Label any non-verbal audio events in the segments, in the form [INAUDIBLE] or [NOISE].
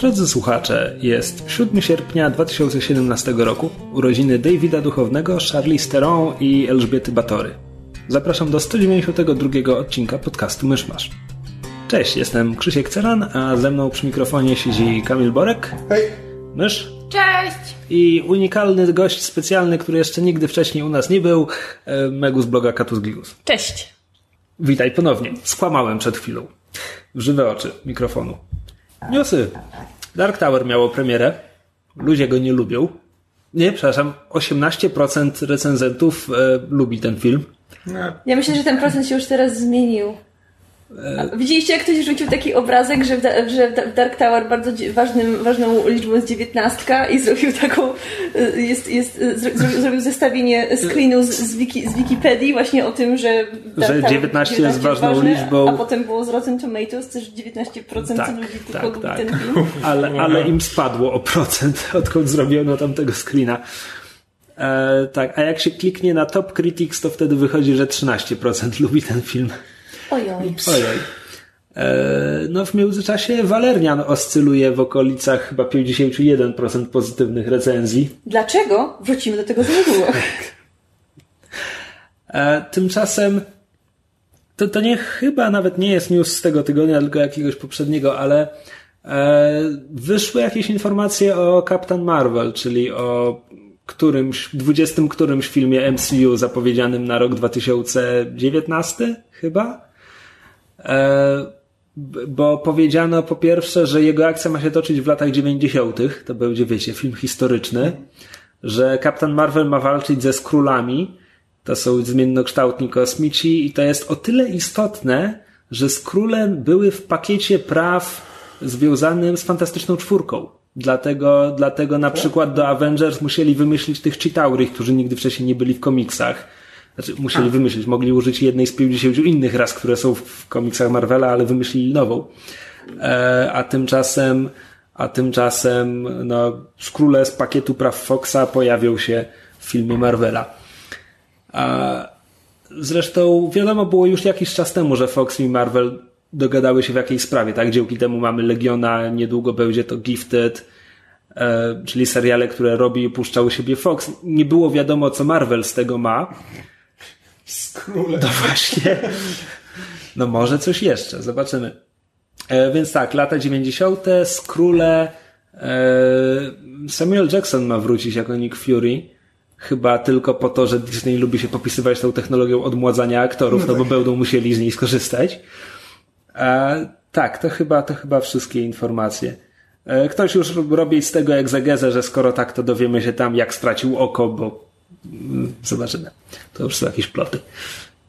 Drodzy słuchacze, jest 7 sierpnia 2017 roku, urodziny Davida Duchownego, Charlize Theron i Elżbiety Batory. Zapraszam do 192 odcinka podcastu Myszmasz. Cześć, jestem Krzysiek Ceran, a ze mną przy mikrofonie siedzi Kamil Borek. Hej! Mysz. Cześć! I unikalny gość specjalny, który jeszcze nigdy wcześniej u nas nie był, e, Megus bloga Katus Gligus. Cześć! Witaj ponownie. Skłamałem przed chwilą. W żywe oczy mikrofonu. Newsy. Dark Tower miało premierę. Ludzie go nie lubią. Nie, przepraszam, 18% recenzentów e, lubi ten film. Ja myślę, że ten procent się już teraz zmienił. A Widzieliście, jak ktoś rzucił taki obrazek, że w, da, że w Dark Tower bardzo ważnym, ważną liczbą jest dziewiętnastka i zrobił taką, y, jest, jest, zro- zrobił zestawienie screenu z, z, wiki, z Wikipedii właśnie o tym, że Dark Że Tower 19 jest ważną ważne, liczbą. A potem było z Rotten Tomatoes, też 19% Tak, ludzi tak, lubi tak. ten film. [LAUGHS] Ale, ale im spadło o procent, odkąd zrobiono tamtego screena. E, tak, a jak się kliknie na Top Critics, to wtedy wychodzi, że 13% lubi ten film. Ojoj. Ojej. E, no w międzyczasie Walerian oscyluje w okolicach chyba 51% pozytywnych recenzji. Dlaczego? Wrócimy do tego za niedługo. [LAUGHS] E, tymczasem to, to nie chyba nawet nie jest news z tego tygodnia, tylko jakiegoś poprzedniego, ale e, wyszły jakieś informacje o Captain Marvel, czyli o którymś, 20 którymś filmie MCU zapowiedzianym na rok 2019 chyba. E, bo powiedziano po pierwsze, że jego akcja ma się toczyć w latach 90. To będzie, wiecie, film historyczny. Że Captain Marvel ma walczyć ze Skrulami. To są zmiennokształtni kosmici i to jest o tyle istotne, że Skrule były w pakiecie praw związanym z Fantastyczną Czwórką. Dlatego, dlatego na przykład do Avengers musieli wymyślić tych Chitauri, którzy nigdy wcześniej nie byli w komiksach. Znaczy, musieli wymyślić, mogli użyć jednej z 50 innych ras, które są w, komiksach Marvela, ale wymyślili nową. E, a tymczasem, a tymczasem, no, skróle z pakietu praw Foxa pojawią się w filmie Marvela. A zresztą wiadomo było już jakiś czas temu, że Fox i Marvel dogadały się w jakiejś sprawie, tak? Dzięki temu mamy Legiona, niedługo będzie to Gifted, e, czyli seriale, które robi i puszcza u siebie Fox. Nie było wiadomo, co Marvel z tego ma. Skróle. No właśnie. No może coś jeszcze, zobaczymy. E, więc tak, lata 90., Skróle, e, Samuel Jackson ma wrócić jako Nick Fury. Chyba tylko po to, że Disney lubi się popisywać tą technologią odmładzania aktorów, no bo będą musieli z niej skorzystać. E, tak, to chyba, to chyba wszystkie informacje. E, ktoś już robi z tego egzegezę, że skoro tak, to dowiemy się tam, jak stracił oko, bo zobaczymy. To już są jakieś ploty.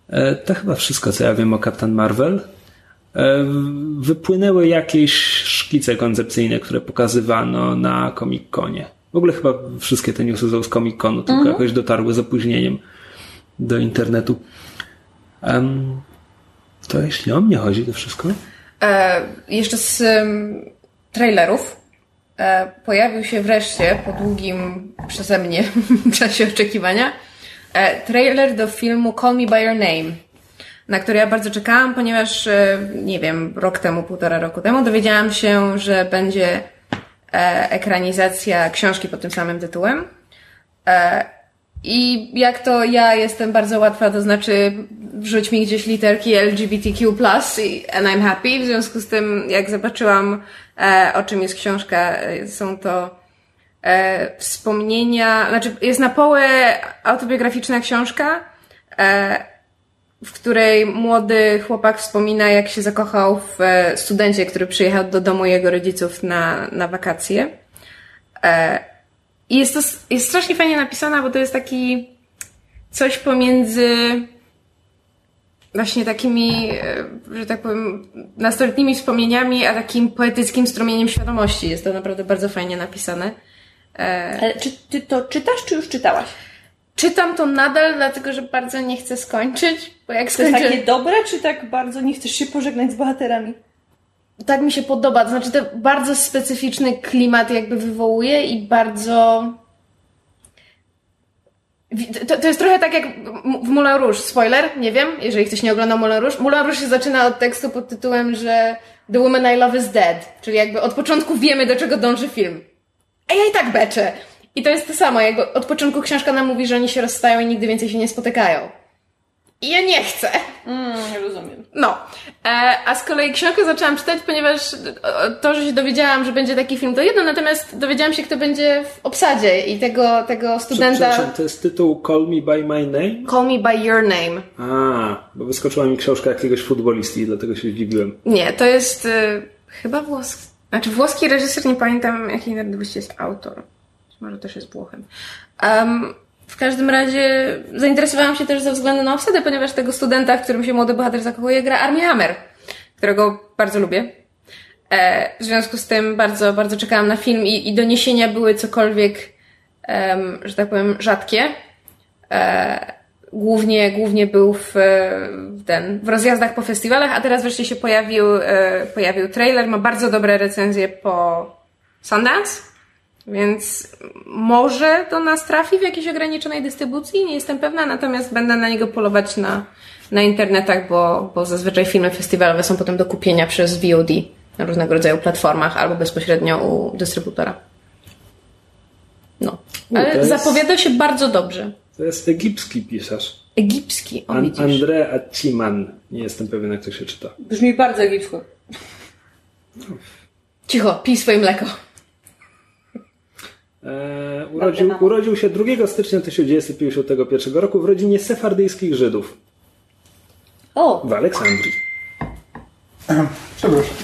E, to chyba wszystko, co ja wiem o Captain Marvel. E, wypłynęły jakieś szkice koncepcyjne, które pokazywano na Comic-Conie. W ogóle chyba wszystkie te newsy są z Comic-Conu, tylko jakoś dotarły z opóźnieniem do internetu. To jeśli o mnie chodzi, to wszystko? E, jeszcze z em, trailerów pojawił się wreszcie po długim przeze mnie [LAUGHS] czasie oczekiwania e, trailer do filmu Call Me By Your Name, na który ja bardzo czekałam, ponieważ e, nie wiem, rok temu, półtora roku temu dowiedziałam się, że będzie e, ekranizacja książki pod tym samym tytułem. I jak to ja jestem bardzo łatwa, to znaczy wrzuć mi gdzieś literki LGBTQ+, and I'm happy. W związku z tym, jak zobaczyłam, e, o czym jest książka, e, są to e, wspomnienia, znaczy jest na połę autobiograficzna książka, e, w której młody chłopak wspomina, jak się zakochał w e, studencie, który przyjechał do domu jego rodziców na, na wakacje. E, I jest to jest strasznie fajnie napisana, bo to jest taki coś pomiędzy właśnie takimi, e, że tak powiem, nastoletnimi wspomnieniami, a takim poetyckim strumieniem świadomości. Jest to naprawdę bardzo fajnie napisane. E, Ale czy ty to czytasz, czy już czytałaś? czytam to nadal, dlatego że bardzo nie chcę skończyć, bo jak To jest skończę... takie dobre, czy tak bardzo nie chcesz się pożegnać z bohaterami? Tak mi się podoba. To znaczy, to bardzo specyficzny klimat jakby wywołuje i bardzo. To, to jest trochę tak jak w Moulin Rouge. Spoiler, nie wiem, jeżeli ktoś nie oglądał Moulin Rouge. Moulin Rouge się zaczyna od tekstu pod tytułem, że The Woman I Love is Dead. Czyli jakby od początku wiemy, do czego dąży film. A ja i tak beczę. I to jest to samo, jakby od początku książka nam mówi, że oni się rozstają i nigdy więcej się nie spotykają. I ja nie chcę. Mm, rozumiem. No, e, a z kolei książkę zaczęłam czytać, ponieważ e, to, że się dowiedziałam, że będzie taki film, to jedno, natomiast dowiedziałam się, kto będzie w obsadzie i tego, tego studenta... Przepraszam, to jest tytuł Call Me By My Name? Call Me By Your Name. A, bo wyskoczyła mi książka jakiegoś futbolisty i dlatego się zdziwiłem. Nie, to jest e, chyba włoski... Znaczy włoski reżyser, nie pamiętam jaki narodowości jest autor. Być Może też jest Włochem. Um, w każdym razie zainteresowałam się też ze względu na obsadę, ponieważ tego studenta, w którym się młody bohater zakochuje, gra Armie Hammer, którego bardzo lubię. E, w związku z tym bardzo, bardzo czekałam na film i, i doniesienia były cokolwiek, że tak powiem, rzadkie. E, głównie, głównie był w, w ten, w rozjazdach po festiwalach, a teraz wreszcie się pojawił, e, pojawił trailer, ma bardzo dobre recenzje po Sundance. Więc może do nas trafi w jakiejś ograniczonej dystrybucji, nie jestem pewna, natomiast będę na niego polować na, na internetach, bo, bo zazwyczaj filmy festiwalowe są potem do kupienia przez VOD na różnego rodzaju platformach albo bezpośrednio u dystrybutora. No. To Ale jest- zapowiada się bardzo dobrze. To jest egipski pisarz. Egipski, o An-. André Aciman. Nie jestem pewien, jak to się czyta. Brzmi bardzo egipsko. Cicho, pij swoje mleko. E, urodził, urodził się 2 stycznia 1951 roku w rodzinie sefardyjskich Żydów O, w Aleksandrii. [CLEARS THROAT] Przepraszam.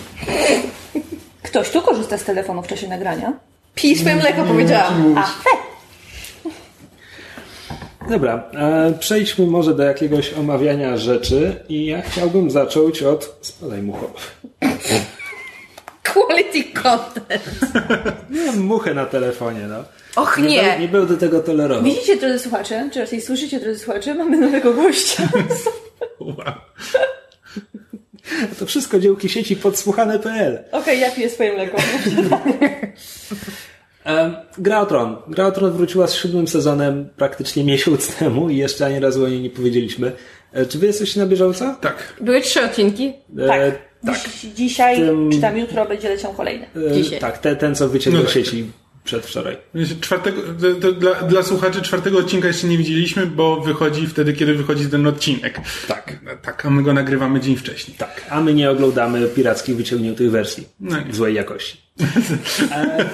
ktoś tu korzysta z telefonu w czasie nagrania? Pij swoje mleko, powiedziałam. A, fe! Dobra, e, przejdźmy może do jakiegoś omawiania rzeczy i ja chciałbym zacząć od... Spadaj mucho. Quality content. Miałem muchę na telefonie, no. Och Nie, nie. Będę, nie będę tego tolerował. Widzicie, drodzy słuchacze, czy raczej słyszycie, drodzy słuchacze, mamy nowego gościa. [LAUGHS] Wow. To wszystko dziełki sieci podsłuchane.pl. Okej, ja piję swoje mleko. [LAUGHS] Gra o Tron. Gra o Tron wróciła z siódmym sezonem praktycznie miesiąc [LAUGHS] temu i jeszcze ani razu o niej nie powiedzieliśmy. E, Czy wy jesteście na bieżąco? Tak. Były trzy odcinki. E, tak. Dziś, dzisiaj, Tym- czy tam jutro będzie leciał kolejny. e, Dzisiaj. Tak, te, ten co wyciekł No do tak. sieci przedwczoraj. Czwartego, to, to dla, dla słuchaczy czwartego odcinka jeszcze nie widzieliśmy, bo wychodzi wtedy, kiedy wychodzi ten odcinek. Tak. Tak, a my go nagrywamy dzień wcześniej. Tak, a my nie oglądamy pirackich wyciągniętych wersji No nie. złej jakości. [LAUGHS] E,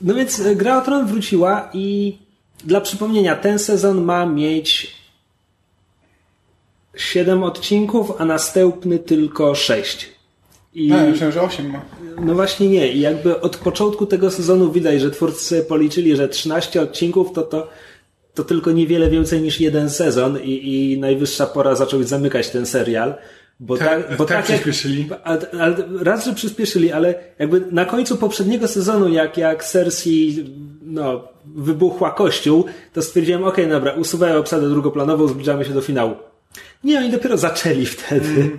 no więc e, Gra o Tron wróciła i dla przypomnienia, ten sezon ma mieć 7 odcinków, a następny tylko 6. I A, ja myślałem, że 8 ma. no właśnie nie. I jakby od początku tego sezonu widać, że twórcy policzyli, że 13 odcinków to to, to tylko niewiele więcej niż jeden sezon i, i najwyższa pora zacząć zamykać ten serial. Bo Tak, tak, bo tak jak- przyspieszyli. ale, ale raz, że przyspieszyli, ale jakby na końcu poprzedniego sezonu, jak, jak Cersei no, wybuchła kościół, to stwierdziłem, okej, dobra, usuwają obsadę drugoplanową, zbliżamy się do finału. Nie, oni dopiero zaczęli wtedy.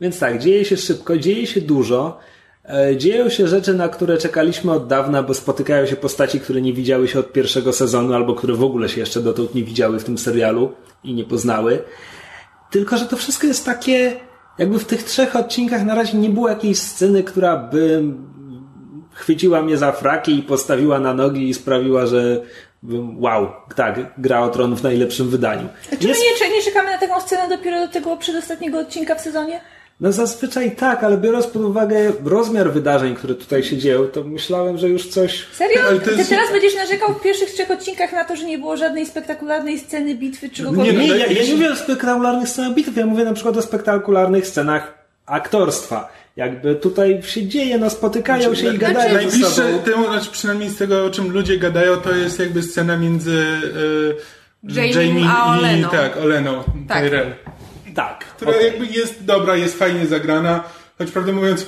Więc tak, dzieje się szybko, dzieje się dużo. E, Dzieją się rzeczy, na które czekaliśmy od dawna, bo spotykają się postaci, które nie widziały się od pierwszego sezonu, albo które w ogóle się jeszcze dotąd nie widziały w tym serialu i nie poznały. Tylko, że to wszystko jest takie, jakby w tych trzech odcinkach na razie nie było jakiejś sceny, która by chwyciła mnie za fraki i postawiła na nogi i sprawiła, że wow, tak, gra o tron w najlepszym wydaniu. Czy my Jest- nie, czy nie czekamy na taką scenę dopiero do tego przedostatniego odcinka w sezonie? No zazwyczaj tak, ale biorąc pod uwagę rozmiar wydarzeń, które tutaj się dzieją, to myślałem, że już coś... Serio? Ale [LAUGHS] to Ty teraz będziesz narzekał w pierwszych trzech odcinkach na to, że nie było żadnej spektakularnej sceny bitwy czy Nie, tak, ja, ja nie mówię o spektakularnych scenach bitew, ja mówię na przykład o spektakularnych scenach aktorstwa. Jakby tutaj się dzieje, no spotykają się i gadają ze Najbliższe sobą. temu, znaczy przynajmniej z tego, o czym ludzie gadają, to jest jakby scena między e, Jamie i Oleną. tak, Oleną Tak. Tyrell. Tak. Która okej. jakby jest dobra, jest fajnie zagrana, choć prawdę mówiąc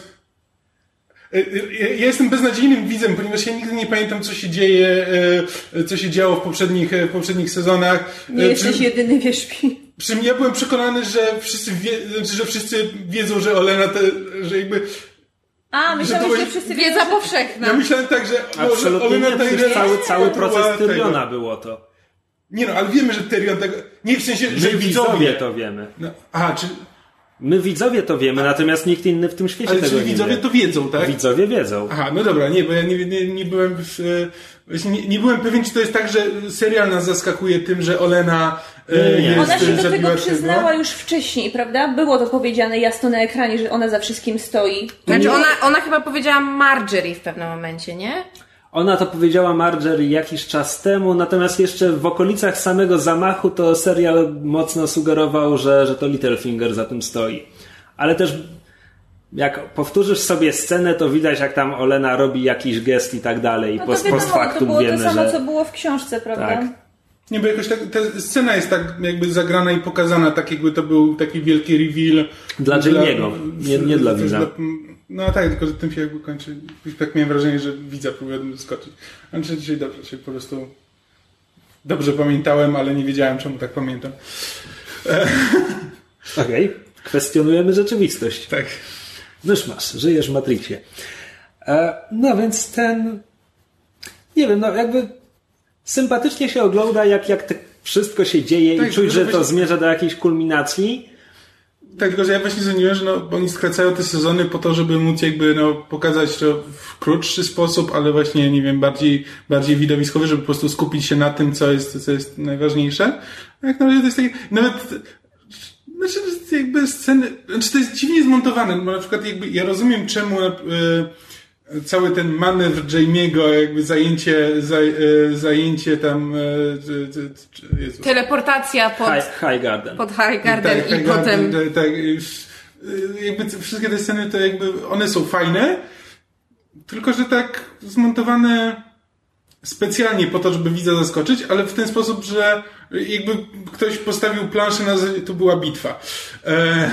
E, e, ja jestem beznadziejnym widzem, ponieważ ja nigdy nie pamiętam, co się dzieje, co się działo w poprzednich, w poprzednich sezonach. Nie jesteś przy, jedyny, wierz Przy ja byłem przekonany, że wszyscy, wie, znaczy, że wszyscy wiedzą, że Olena, te, że jakby a, myślałem, że, że wszyscy wiedza powszechna. Ja myślałem tak, że Absolutnie Olena nie, cały, cały proces Tyriona było to. Nie no, ale wiemy, że Tyrion tego... Nie w sensie, My że widzowie to wiemy. No, aha, czy... My widzowie to wiemy, natomiast nikt inny w tym świecie Ale tego nie wie. widzowie to wiedzą, tak? Widzowie wiedzą. Aha, no dobra, nie, bo ja nie, nie, nie byłem w, nie, nie, byłem pewien, czy to jest tak, że serial nas zaskakuje tym, że Olena e, jest Ona się do tego przyznała już wcześniej, prawda? Było to powiedziane jasno na ekranie, że ona za wszystkim stoi. Znaczy ona, ona chyba powiedziała Marjorie w pewnym momencie, nie? Ona to powiedziała Marjorie jakiś czas temu, natomiast jeszcze w okolicach samego zamachu to serial mocno sugerował, że, że to Littlefinger za tym stoi. Ale też jak powtórzysz sobie scenę, to widać jak tam Olena robi jakiś gest i tak dalej. No post, wiadomo, post factum to było wiemy, to samo, że... co było w książce, prawda? Tak. Nie, bo jakoś tak, ta scena jest tak jakby zagrana i pokazana, tak jakby to był taki wielki reveal. Dla Jamie'ego, nie, nie dla widza. No tak, tylko że tym się jakby kończy. Tak miałem wrażenie, że widza próbuje skoczyć. Znaczy dzisiaj dobrze, się po prostu dobrze pamiętałem, ale nie wiedziałem, czemu tak pamiętam. Okej, okay. kwestionujemy rzeczywistość. Tak. Noż masz, żyjesz w Matrixie. E, no więc ten nie wiem, no jakby sympatycznie się ogląda, jak, jak to wszystko się dzieje tak, i czuć, że to zmierza do jakiejś kulminacji. Tak, tylko że ja właśnie sądziłem, że no, oni skracają te sezony po to, żeby móc jakby no, pokazać to w krótszy sposób, ale właśnie, nie wiem, bardziej, bardziej widowiskowy, żeby po prostu skupić się na tym, co jest, co jest najważniejsze. Jak na razie to jest takie, nawet znaczy, jakby sceny, znaczy to jest dziwnie zmontowane, bo na przykład jakby, ja rozumiem czemu e, cały ten manewr Jamie'ego, jakby zajęcie, zaj, e, zajęcie tam e, Jezu. teleportacja pod High, high Garden. Pod High Garden tak, i high potem garden, tak, tak, jakby wszystkie te sceny to jakby one są fajne, tylko że tak zmontowane specjalnie po to, żeby widza zaskoczyć, ale w ten sposób, że jakby ktoś postawił planszę na to była bitwa. E,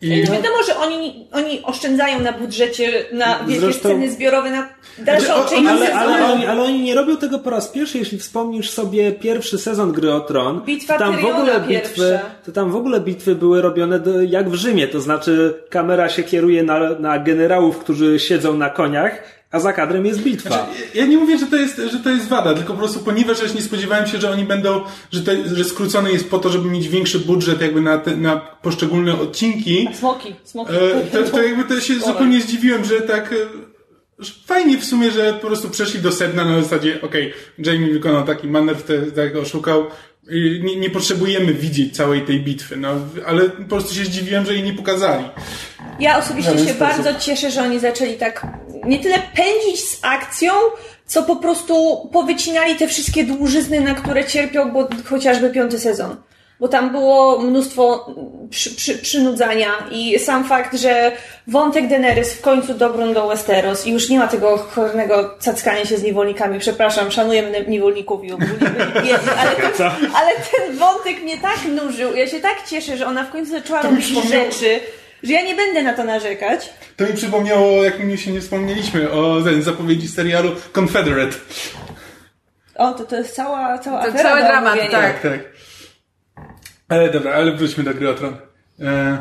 i... No wiadomo, że oni, oni oszczędzają na budżecie, na wielkie Zresztą... sceny zbiorowe, na dalszą znaczy, część ale, ale, oni, ale oni nie robią tego po raz pierwszy, jeśli wspomnisz sobie pierwszy sezon Gry o Tron, Bitwa to tam w ogóle bitwy, to tam w ogóle bitwy były robione do, jak w Rzymie, to znaczy kamera się kieruje na, na generałów, którzy siedzą na koniach, a za kadrem jest bitwa. Znaczy, ja nie mówię, że to, jest, że to jest wada, tylko po prostu ponieważ ja nie spodziewałem się, że oni będą, że, to, że skrócony jest po to, żeby mieć większy budżet jakby na, te, na poszczególne odcinki. Smoki, smoki. E, to, to jakby to się zupełnie zdziwiłem, że tak e, fajnie w sumie, że po prostu przeszli do sedna na zasadzie, okej, okay, Jamie wykonał taki manewr, tak oszukał, nie, nie, potrzebujemy widzieć całej tej bitwy, no, ale po prostu się zdziwiłem, że jej nie pokazali. Ja osobiście się sposób. bardzo cieszę, że oni zaczęli tak nie tyle pędzić z akcją, co po prostu powycinali te wszystkie dłużyzny, na które cierpiał bo chociażby piąty sezon. Bo tam było mnóstwo przy, przy, przynudzania i sam fakt, że wątek Daenerys w końcu dobrą do Westeros i już nie ma tego chornego cackania się z niewolnikami. Przepraszam, szanujemy niewolników i ale, ten, ale ten wątek mnie tak nużył. Ja się tak cieszę, że ona w końcu zaczęła robić rzeczy że ja nie będę na to narzekać. To mi przypomniało, jak my się nie wspomnieliśmy, o ten zapowiedzi serialu Confederate. O, to, to jest cała, cała to afera. Cały dramat, tak. tak. tak. Ale dobra, ale wróćmy do gry o Tron. E...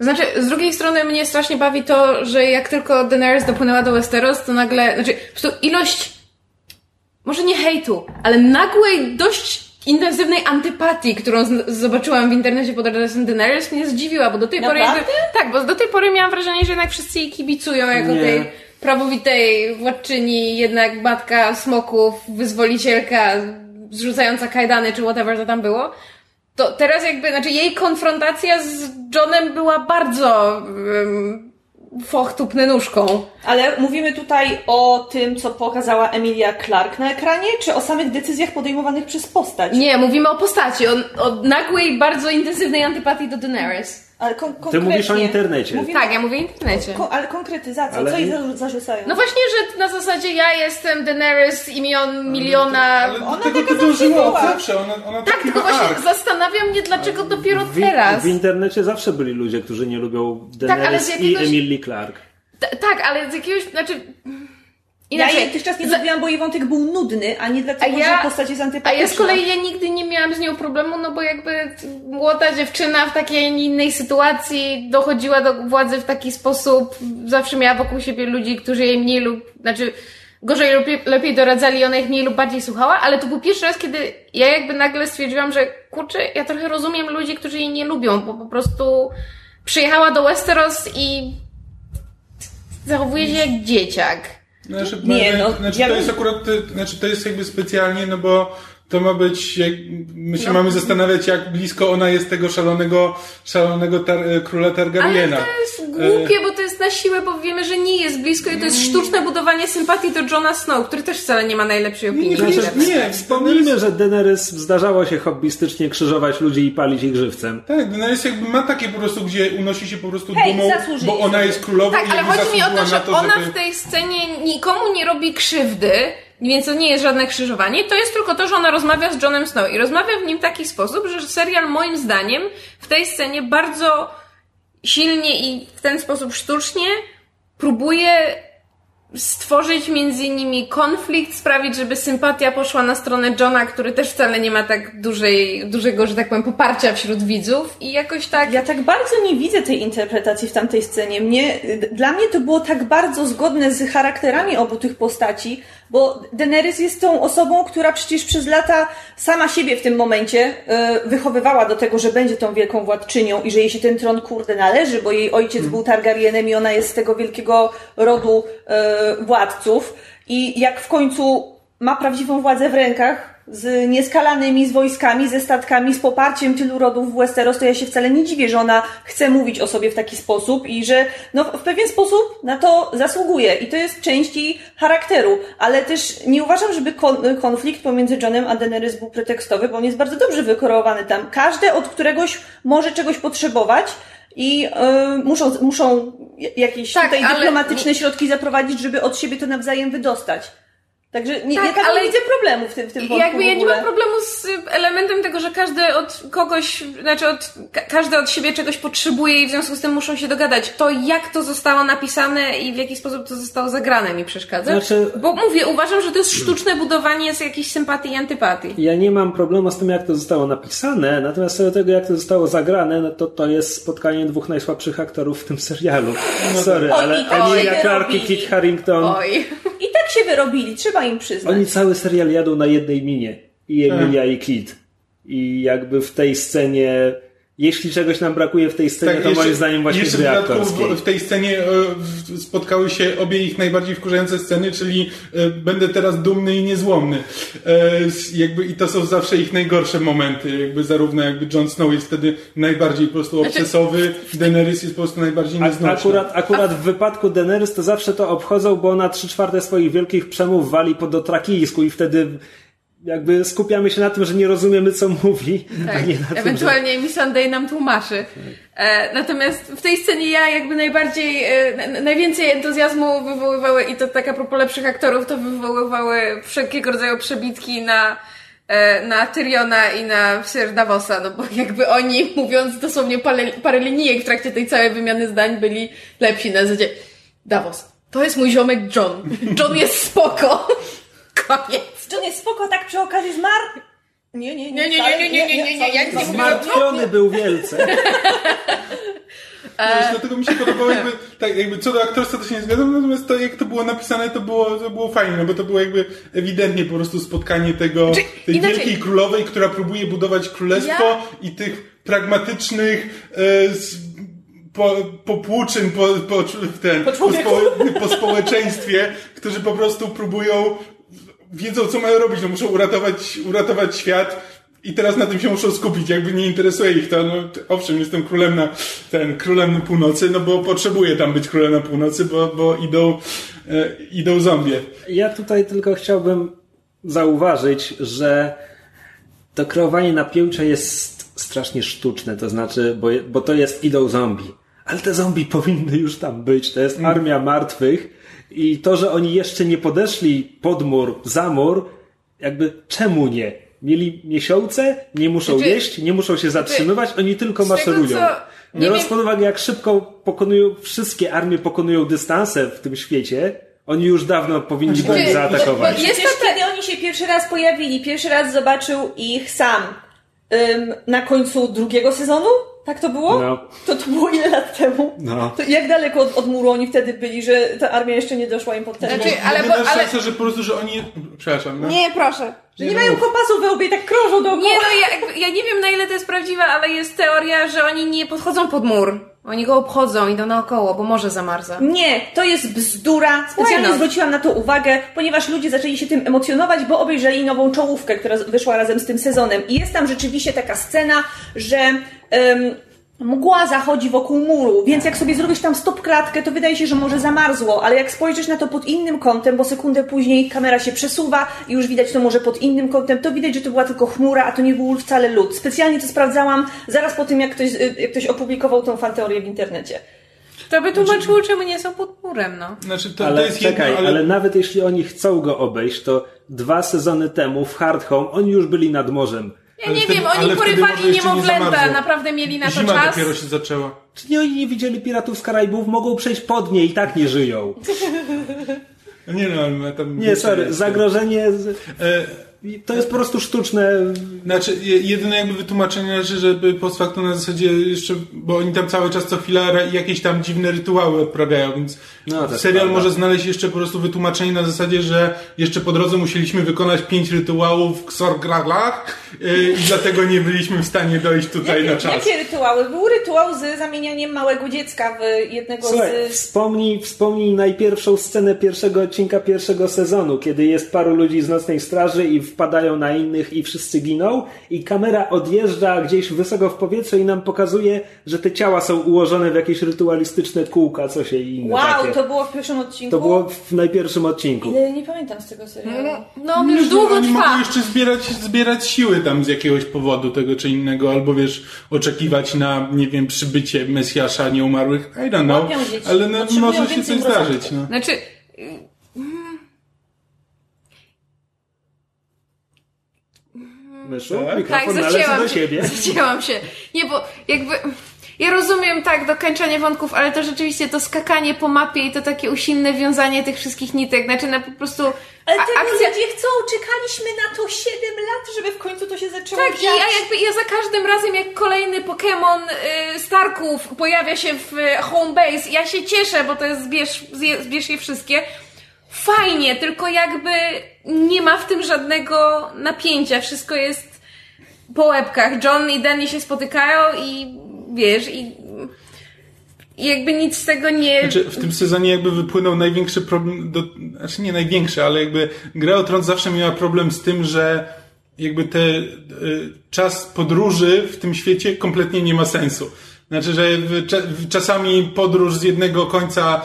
Znaczy, z drugiej strony mnie strasznie bawi to, że jak tylko Daenerys dopłynęła do Westeros, to nagle, znaczy, po prostu ilość, może nie hejtu, ale nagłej, dość intensywnej antypatii, którą zobaczyłam w internecie pod adresem Daenerys mnie zdziwiła, bo do tej Naprawdę? pory jakby, tak, bo do tej pory miałam wrażenie, że jednak wszyscy jej kibicują jako nie. tej prawowitej władczyni, jednak matka smoków, wyzwolicielka, zrzucająca kajdany, czy whatever to tam było. To teraz jakby, znaczy jej konfrontacja z Johnem była bardzo um, foch tupny nóżką. Ale mówimy tutaj o tym, co pokazała Emilia Clark na ekranie, czy o samych decyzjach podejmowanych przez postać? Nie, mówimy o postaci, o, o nagłej, bardzo intensywnej antypatii do Daenerys. Ale kon Ty mówisz o internecie. Mówimy, tak, ja mówię o internecie. Ko ale konkretyzacja, ale... co jej zarzucają? No właśnie, że na zasadzie ja jestem Daenerys imion miliona... Ale, ale ona tego to dążyła od zawsze. Ona, ona tak, tylko właśnie ark. zastanawia mnie, dlaczego dopiero w, teraz. W internecie zawsze byli ludzie, którzy nie lubią Daenerys tak, ale z jakiegoś... i Emilie Clark. T- tak, ale z jakiegoś, znaczy... Inaczej, ja jej też czas nie lubiłam, bo jej wątek był nudny, a nie dlatego, ja, że postać jest antypatyczna. A ja z kolei ja nigdy nie miałam z nią problemu, no bo jakby młoda dziewczyna w takiej innej sytuacji dochodziła do władzy w taki sposób, zawsze miała wokół siebie ludzi, którzy jej mniej lub, znaczy gorzej lub lepiej doradzali, ona ich mniej lub bardziej słuchała, ale to był pierwszy raz, kiedy ja jakby nagle stwierdziłam, że kurczę, ja trochę rozumiem ludzi, którzy jej nie lubią, bo po prostu przyjechała do Westeros i zachowuje się jak dzieciak. Znaczy, Nie, no, znaczy ja to bym- jest akurat, znaczy to jest jakby specjalnie, no bo to ma być, jak, my się mamy zastanawiać, jak blisko ona jest tego szalonego, szalonego tar, e, króla Ale Targaryena. to jest głupie, bo to jest na siłę, bo wiemy, że nie jest blisko i to jest sztuczne budowanie sympatii do Johna Snow, który też wcale nie ma najlepszej opinii. nie, Znaczy, nie, nie, wspomnijmy, że Daenerys zdarzało się hobbystycznie krzyżować ludzi i palić ich żywcem. Tak, no jest jakby ma takie po prostu, gdzie unosi się po prostu Hej, dumą, bo ona jest królową Tak, i ale chodzi mi o to, że to, ona żeby... w tej scenie nikomu nie robi krzywdy, więc to nie jest żadne krzyżowanie, to jest tylko to, że ona rozmawia z Johnem Snow i rozmawia w nim w taki sposób, że serial moim zdaniem w tej scenie bardzo silnie i w ten sposób sztucznie próbuje stworzyć między nimi konflikt, sprawić, żeby sympatia poszła na stronę Johna, który też wcale nie ma tak dużej, dużego, że tak powiem, poparcia wśród widzów i jakoś tak... Ja tak bardzo nie widzę tej interpretacji w tamtej scenie. Mnie, dla mnie to było tak bardzo zgodne z charakterami obu tych postaci, bo Daenerys jest tą osobą, która przecież przez lata sama siebie w tym momencie e, wychowywała do tego, że będzie tą wielką władczynią i że jej się ten tron kurde należy, bo jej ojciec był Targaryenem i ona jest z tego wielkiego rodu e, władców. I jak w końcu ma prawdziwą władzę w rękach, z nieskalanymi, z wojskami, ze statkami, z poparciem tylu rodów w Westeros, to ja się wcale nie dziwię, że ona chce mówić o sobie w taki sposób i że no, w pewien sposób na to zasługuje. I to jest część jej charakteru. Ale też nie uważam, żeby kon- konflikt pomiędzy Johnem a Daenerys był pretekstowy, bo on jest bardzo dobrze wykorowany tam. Każdy od któregoś może czegoś potrzebować i y, muszą, muszą jakieś Tak, tutaj ale dyplomatyczne środki zaprowadzić, żeby od siebie to nawzajem wydostać. Także nie, Tak, ja ale- nie widzę problemu w tym, w tym wątku jakby ja nie mam problemu z y, elementem tego, że każdy od kogoś, znaczy od, ka- każdy od siebie czegoś potrzebuje i w związku z tym muszą się dogadać. To jak to zostało napisane i w jaki sposób to zostało zagrane mi przeszkadza. Znaczy- Bo mówię, uważam, że to jest sztuczne budowanie z jakiejś sympatii i antypatii. Ja nie mam problemu z tym, jak to zostało napisane, natomiast co do tego, jak to zostało zagrane, no to to jest spotkanie dwóch najsłabszych aktorów w tym serialu. Sorry, Oj, ale Emilia Clarke i. Kit Harington, Oj. I tak się wyrobili, trzeba im przyznać. oni cały serial jadą na jednej minie. I Emilia i Kit. I jakby w tej scenie, jeśli czegoś nam brakuje w tej scenie, to jeszcze- moim zdaniem właśnie jeszcze gry w dodatku w, w tej scenie e, spotkały się obie ich najbardziej wkurzające sceny, czyli e, będę teraz dumny i niezłomny. E, jakby, I to są zawsze ich najgorsze momenty. Jakby zarówno jakby Jon Snow jest wtedy najbardziej po prostu obsesowy, Daenerys jest po prostu najbardziej nieznośny. akurat, akurat w wypadku Daenerys to zawsze to obchodzą, bo ona trzy czwarte swoich wielkich przemów wali po dotrakijsku i wtedy jakby skupiamy się na tym, że nie rozumiemy co mówi, a Tak, nie na tym, że... ewentualnie mi Sunday nam tłumaczy. E, natomiast w tej scenie ja jakby najbardziej, e, najwięcej entuzjazmu wywoływały, i to tak a propos lepszych aktorów, to wywoływały wszelkiego rodzaju przebitki na, e, na Tyriona i na Sir Davosa, no bo jakby oni, [LAUGHS] mówiąc dosłownie parę, parę linijek w trakcie tej całej wymiany zdań, byli lepsi na zasadzie Davos, to jest mój ziomek John. John jest spoko. [LAUGHS] Koniec. John jest spoko, tak przy okazji zmarł? Nie, nie, Nie, nie, nie, nie, nie, nie, nie, nie, ja nie. Zmartwiony był wielce. [LAUGHS] Wiesz, dlatego mi się podobało jakby, tak jakby co do aktorstwa to się nie zgadzam, natomiast to jak to było napisane to było, to było fajne, no bo to było jakby ewidentnie po prostu spotkanie tego, Czy- tej inaczej- wielkiej królowej, która próbuje budować królestwo Ja- i tych pragmatycznych e, z, po, popłuczyn po, po, w ten, po, człowieku. spo, po społeczeństwie, którzy po prostu próbują wiedzą co mają robić, no muszą uratować, uratować świat i teraz na tym się muszą skupić, jakby nie interesuje ich to, no owszem, jestem królem na, ten, królem na północy, no bo potrzebuję tam być królem na północy, bo, bo idą, e, idą zombie. Ja tutaj tylko chciałbym zauważyć, że to kreowanie napięcia jest strasznie sztuczne, to znaczy, bo, bo to jest idą zombie. Ale te zombie [LAUGHS] powinny już tam być, to jest armia martwych i to, że oni jeszcze nie podeszli pod mur, za mur, jakby czemu nie? Mieli miesiące, nie muszą Znaczy- jeść, nie muszą się zatrzymywać, oni tylko tego, maszerują. co- nie Biorąc wiem- pod uwagę, jak szybko pokonują, wszystkie armie pokonują dystanse w tym świecie, oni już dawno powinni byli Znaczy, zaatakować. bo- jest to kiedy oni się pierwszy raz pojawili, pierwszy raz zobaczył ich sam ym, na końcu drugiego sezonu? Tak to było? No. To to było ile lat temu? No. To jak daleko od, od muru oni wtedy byli, że ta armia jeszcze nie doszła im pod ten Znaczy, ale, bo, ale, szansę, że po prostu, że oni... Przepraszam, no. nie, proszę. Że nie mają kompasów we łbie i tak krążą dookoła. Nie, no ja, ja nie wiem na ile to jest prawdziwe, ale jest teoria, że oni nie podchodzą pod mur. Oni go obchodzą, idą naokoło, bo morze zamarza. Nie, to jest bzdura. Specjalnie not? zwróciłam na to uwagę, ponieważ ludzie zaczęli się tym emocjonować, bo obejrzeli nową czołówkę, która wyszła razem z tym sezonem. I jest tam rzeczywiście taka scena, że mgła zachodzi wokół muru, więc jak sobie zrobisz tam stop klatkę, to wydaje się, że może zamarzło, ale jak spojrzysz na to pod innym kątem, bo sekundę później kamera się przesuwa i już widać to może pod innym kątem, to widać, że to była tylko chmura, a to nie był wcale lód. Specjalnie to sprawdzałam zaraz po tym, jak ktoś, y, jak ktoś opublikował tą fanteorię w internecie. To by tłumaczyło, czemu nie są pod murem, no. Znaczy, to, to Ale jest czekaj, jedno, ale... nawet jeśli oni chcą go obejść, to dwa sezony temu w Hard Home oni już byli nad morzem. Ja Ale nie wtedy- wiem, oni porywali niemowlęta, naprawdę mieli na to Zima czas. dopiero się zaczęła. Czy nie oni nie widzieli piratów z Karaibów? Mogą przejść pod nie i tak nie żyją. No [LAUGHS] Nie no, ale tam... Nie, sorry, zagrożenie... z- E, To jest po prostu sztuczne... Znaczy, je- jedyne jakby wytłumaczenie leży, żeby post factum na zasadzie jeszcze, bo oni tam cały czas co chwilę ra- jakieś tam dziwne rytuały odprawiają, więc No, serial prawda. może znaleźć jeszcze po prostu wytłumaczenie na zasadzie, że jeszcze po drodze musieliśmy wykonać pięć rytuałów w Xorgraglach yy, i dlatego nie byliśmy w stanie dojść tutaj na czas. Jakie rytuały? Był rytuał z zamienianiem małego dziecka w jednego Słuchaj, z... wspomnij, wspomnij najpierwszą scenę pierwszego odcinka pierwszego sezonu, kiedy jest paru ludzi z Nocnej Straży i wpadają na innych i wszyscy giną i kamera odjeżdża gdzieś wysoko w powietrze i nam pokazuje, że te ciała są ułożone w jakieś rytualistyczne kółka, coś i inne Wow, takie. to było w pierwszym odcinku? To było w najpierwszym odcinku. Ale nie pamiętam z tego serialu. No, on już długo oni mogą trwa. jeszcze zbierać, zbierać siły tam z jakiegoś powodu tego czy innego, albo wiesz, oczekiwać na, nie wiem, przybycie Mesjasza nieumarłych. I don't know. Ale no, może się coś zdarzyć. No. Znaczy, Myszu, Tak? tak, mikrofon należy zacięłam do się. siebie. [LAUGHS] Zacięłam się. Nie, bo jakby... Ja rozumiem tak, dokończanie wątków, ale to rzeczywiście to skakanie po mapie i to takie usilne wiązanie tych wszystkich nitek, znaczy na po prostu... Ale a- tego akcja... ludzie chcą, czekaliśmy na to 7 lat, żeby w końcu to się zaczęło Tak, i dziać. ja jakby ja za każdym razem, jak kolejny Pokémon y, Starków pojawia się w y, home base, ja się cieszę, bo to jest zbierz, zbierz je wszystkie. Fajnie, tylko jakby nie ma w tym żadnego napięcia. Wszystko jest po łebkach. John i Danny się spotykają i wiesz, i, jakby nic z tego nie... Znaczy, w tym sezonie jakby wypłynął największy problem, do, znaczy nie największy, ale jakby Gra o Tron zawsze miała problem z tym, że jakby te y, czas podróży w tym świecie kompletnie nie ma sensu. Znaczy, że czasami podróż z jednego końca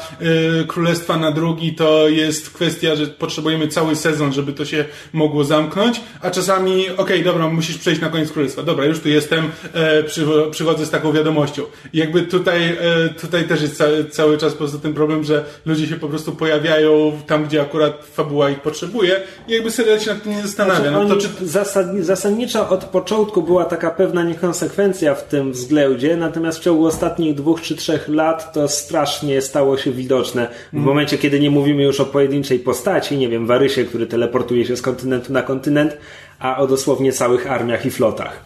y, królestwa na drugi to jest kwestia, że potrzebujemy cały sezon, żeby to się mogło zamknąć, a czasami, okej, dobra, musisz przejść na koniec królestwa. Dobra, już tu jestem, e, przycho- przychodzę z taką wiadomością. I jakby tutaj, e, tutaj też jest cały, cały czas po prostu ten problem, że ludzie się po prostu pojawiają tam, gdzie akurat fabuła ich potrzebuje i jakby serial się nad tym nie zastanawia. Znaczy, No to czy, zasadni- zasadniczo od początku była taka pewna niekonsekwencja w tym względzie, natomiast w ciągu ostatnich dwóch czy trzech lat to strasznie stało się widoczne. W momencie, kiedy nie mówimy już o pojedynczej postaci, nie wiem, Warysie, który teleportuje się z kontynentu na kontynent, a o dosłownie całych armiach i flotach.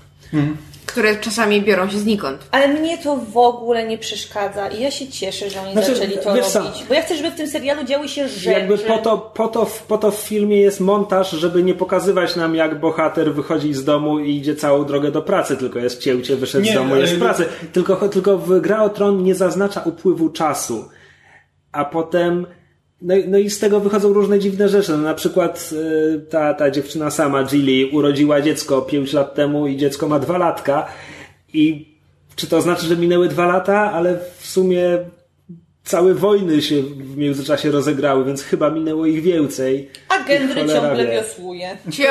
Które czasami biorą się znikąd. Ale mnie to w ogóle nie przeszkadza i ja się cieszę, że oni Znaczy, zaczęli to robić. Bo ja chcę, żeby w tym serialu działy się rzeczy. Jakby po to, po, to, po to w filmie jest montaż, żeby nie pokazywać nam, jak bohater wychodzi z domu i idzie całą drogę do pracy, tylko jest cięcie, wyszedł Nie, z domu, jest w pracy. Tylko, tylko w Gra o Tron nie zaznacza upływu czasu. A potem no, i- no i z tego wychodzą różne dziwne rzeczy. No, na przykład y, ta, ta dziewczyna sama, Gilly, urodziła dziecko 5 lat temu i dziecko ma dwa latka. I czy to znaczy, że minęły dwa lata, ale w sumie całe wojny się w międzyczasie rozegrały, więc chyba minęło ich więcej. A Gendry ciągle wiosłuje. Cio,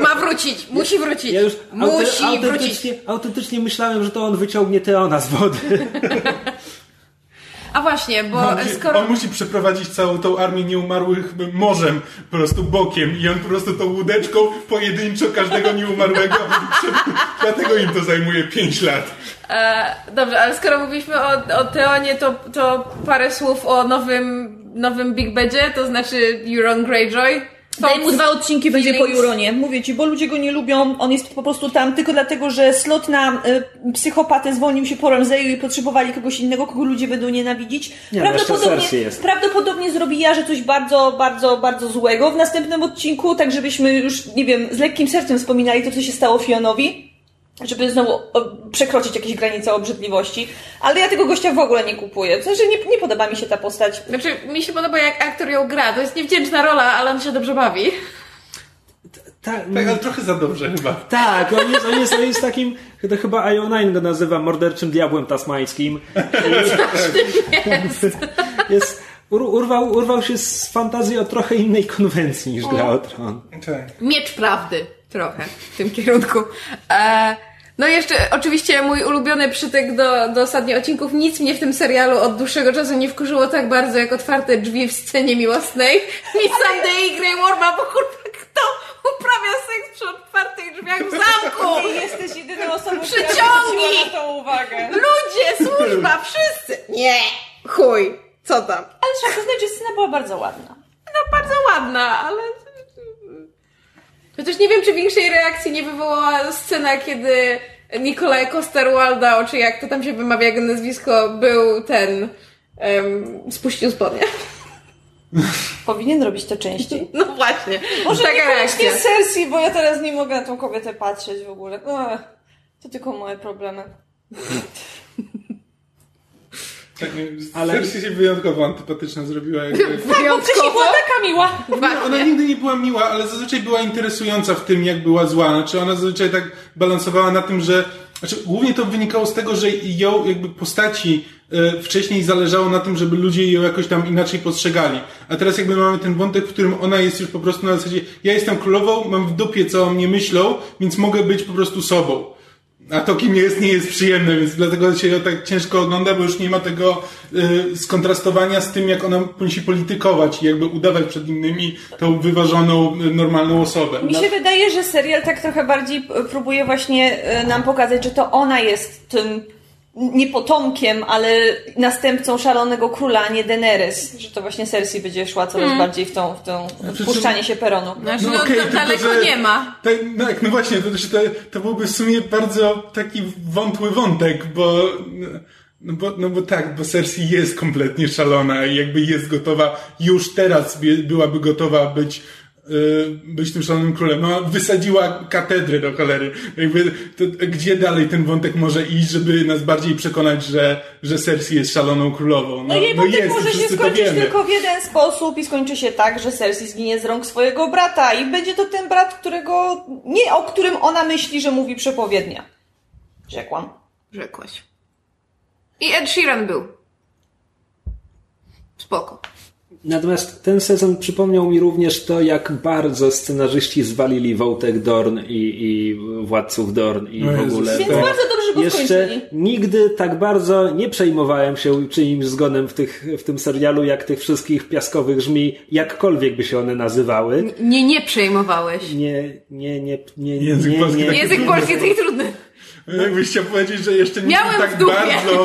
ma wrócić, musi wrócić. Ja już musi auty- wrócić. autentycznie, autentycznie myślałem, że to on wyciągnie Teona z wody. [LAUGHS] A właśnie, bo On, skoro... on musi przeprowadzić całą tą armię nieumarłych morzem, po prostu bokiem i on po prostu tą łódeczką pojedynczo każdego nieumarłego, [LAUGHS] dlatego im to zajmuje 5 lat. E, dobrze, ale skoro mówiliśmy o, o Teonie, to, to parę słów o nowym, nowym Big Bedzie, to znaczy Euron Greyjoy. Daj mu dwa odcinki, będzie po? Juronie. Mówię ci, bo ludzie go nie lubią. On jest po prostu tam tylko dlatego, że slot na y, psychopatę zwolnił się po Ramseju i potrzebowali kogoś innego, kogo ludzie będą nienawidzić. Nie, no, jest. prawdopodobnie zrobi Jarze coś bardzo, bardzo, bardzo złego w następnym odcinku, tak żebyśmy już, nie wiem, z lekkim sercem wspominali to, co się stało Fionowi. Żeby znowu o, przekroczyć jakieś granice obrzydliwości. Ale ja tego gościa w ogóle nie kupuję. W sensie nie, nie podoba mi się ta postać. Znaczy, mi się podoba jak aktor ją gra. To jest niewdzięczna rola, ale on się dobrze bawi. Tak, Tak, ale trochę za dobrze chyba. tak on, jest, on, jest, on jest takim, to chyba Io9 go nazywa morderczym diabłem tasmańskim. jest, ur, urwał, urwał się z fantazji o trochę innej konwencji niż gra o tron. Tak. Miecz prawdy. Trochę w tym kierunku. E, no i jeszcze oczywiście mój ulubiony przytyk do, do ostatnich odcinków. Nic mnie w tym serialu od dłuższego czasu nie wkurzyło tak bardzo jak otwarte drzwi w scenie miłosnej. Mi Sunday i Grey Worma, bo kurwa kto uprawia seks przy otwartych drzwiach w zamku? Ty jesteś jedyną osobą, która Przyciągnij! zwróciła na to uwagę. Ludzie, służba, wszyscy! Nie! Chuj, co tam? Ale trzeba przyznać, że scena była bardzo ładna. No bardzo ładna, ale... Chociaż nie wiem, czy większej reakcji nie wywołała scena, kiedy Nikolaj Coster-Walda, czy jak to tam się wymawia jego nazwisko, był ten... Um, spuścił spodnie. [LAUGHS] Powinien robić to częściej. No właśnie, Może taka reakcja. Cersei, bo ja teraz nie mogę na tą kobietę patrzeć w ogóle. Ech, to tylko moje problemy. [LAUGHS] tak Ale- ale się wyjątkowo antypatyczna zrobiła. Jakby. Tak, bo wcześniej Wyjątkowo. była taka miła. Nie, ona nigdy nie była miła, ale zazwyczaj była interesująca w tym, jak była zła. Znaczy ona zazwyczaj tak balansowała na tym, że... Znaczy, głównie to wynikało z tego, że ją jakby postaci e, wcześniej zależało na tym, żeby ludzie ją jakoś tam inaczej postrzegali. A teraz jakby mamy ten wątek, w którym ona jest już po prostu na zasadzie ja jestem królową, mam w dupie, co o mnie myślą, więc mogę być po prostu sobą. A to kim jest, nie jest przyjemne, więc dlatego się ją tak ciężko ogląda, bo już nie ma tego y, skontrastowania z tym, jak ona musi politykować i jakby udawać przed innymi tą wyważoną, y, normalną osobę. Mi się wydaje, że serial tak trochę bardziej próbuje właśnie e, nam pokazać, że to ona jest tym nie potomkiem, ale następcą szalonego króla, a nie Daenerys. Że to właśnie Cersei będzie szła coraz bardziej w tą, w tą Znaczy, wpuszczanie się peronu. Znaczy, no, okej, to tylko, daleko że- nie ma. Tak, no, tak, no właśnie, to, to, to byłby w sumie bardzo taki wątły wątek, bo, no bo, no bo tak, bo Cersei jest kompletnie szalona i jakby jest gotowa, już teraz by- byłaby gotowa być być tym szalonym królem. No, wysadziła katedrę do cholery. Jakby, to, gdzie dalej ten wątek może iść, żeby nas bardziej przekonać, że, że Cersei jest szaloną królową? No, jej wątek jest, może się skończyć tylko w jeden sposób i skończy się tak, że Cersei zginie z rąk swojego brata i będzie to ten brat, którego nie o którym ona myśli, że mówi przepowiednia. Rzekłam. Rzekłaś. I Ed Sheeran był. Spoko. Natomiast ten sezon przypomniał mi również to, jak bardzo scenarzyści zwalili Wątek Dorn i, i Władców Dorn i No w ogóle. Więc bardzo dobrze go Jeszcze nigdy tak bardzo nie przejmowałem się czyimś zgonem w, tych, w tym serialu, jak tych wszystkich piaskowych żmi, jakkolwiek by się one nazywały. Nie, nie przejmowałeś. Nie, nie, nie, nie, Język nie, polski nie, taki Język polski jest taki trudny. Jakbyś chciał powiedzieć, że jeszcze nie Miałem tak bardzo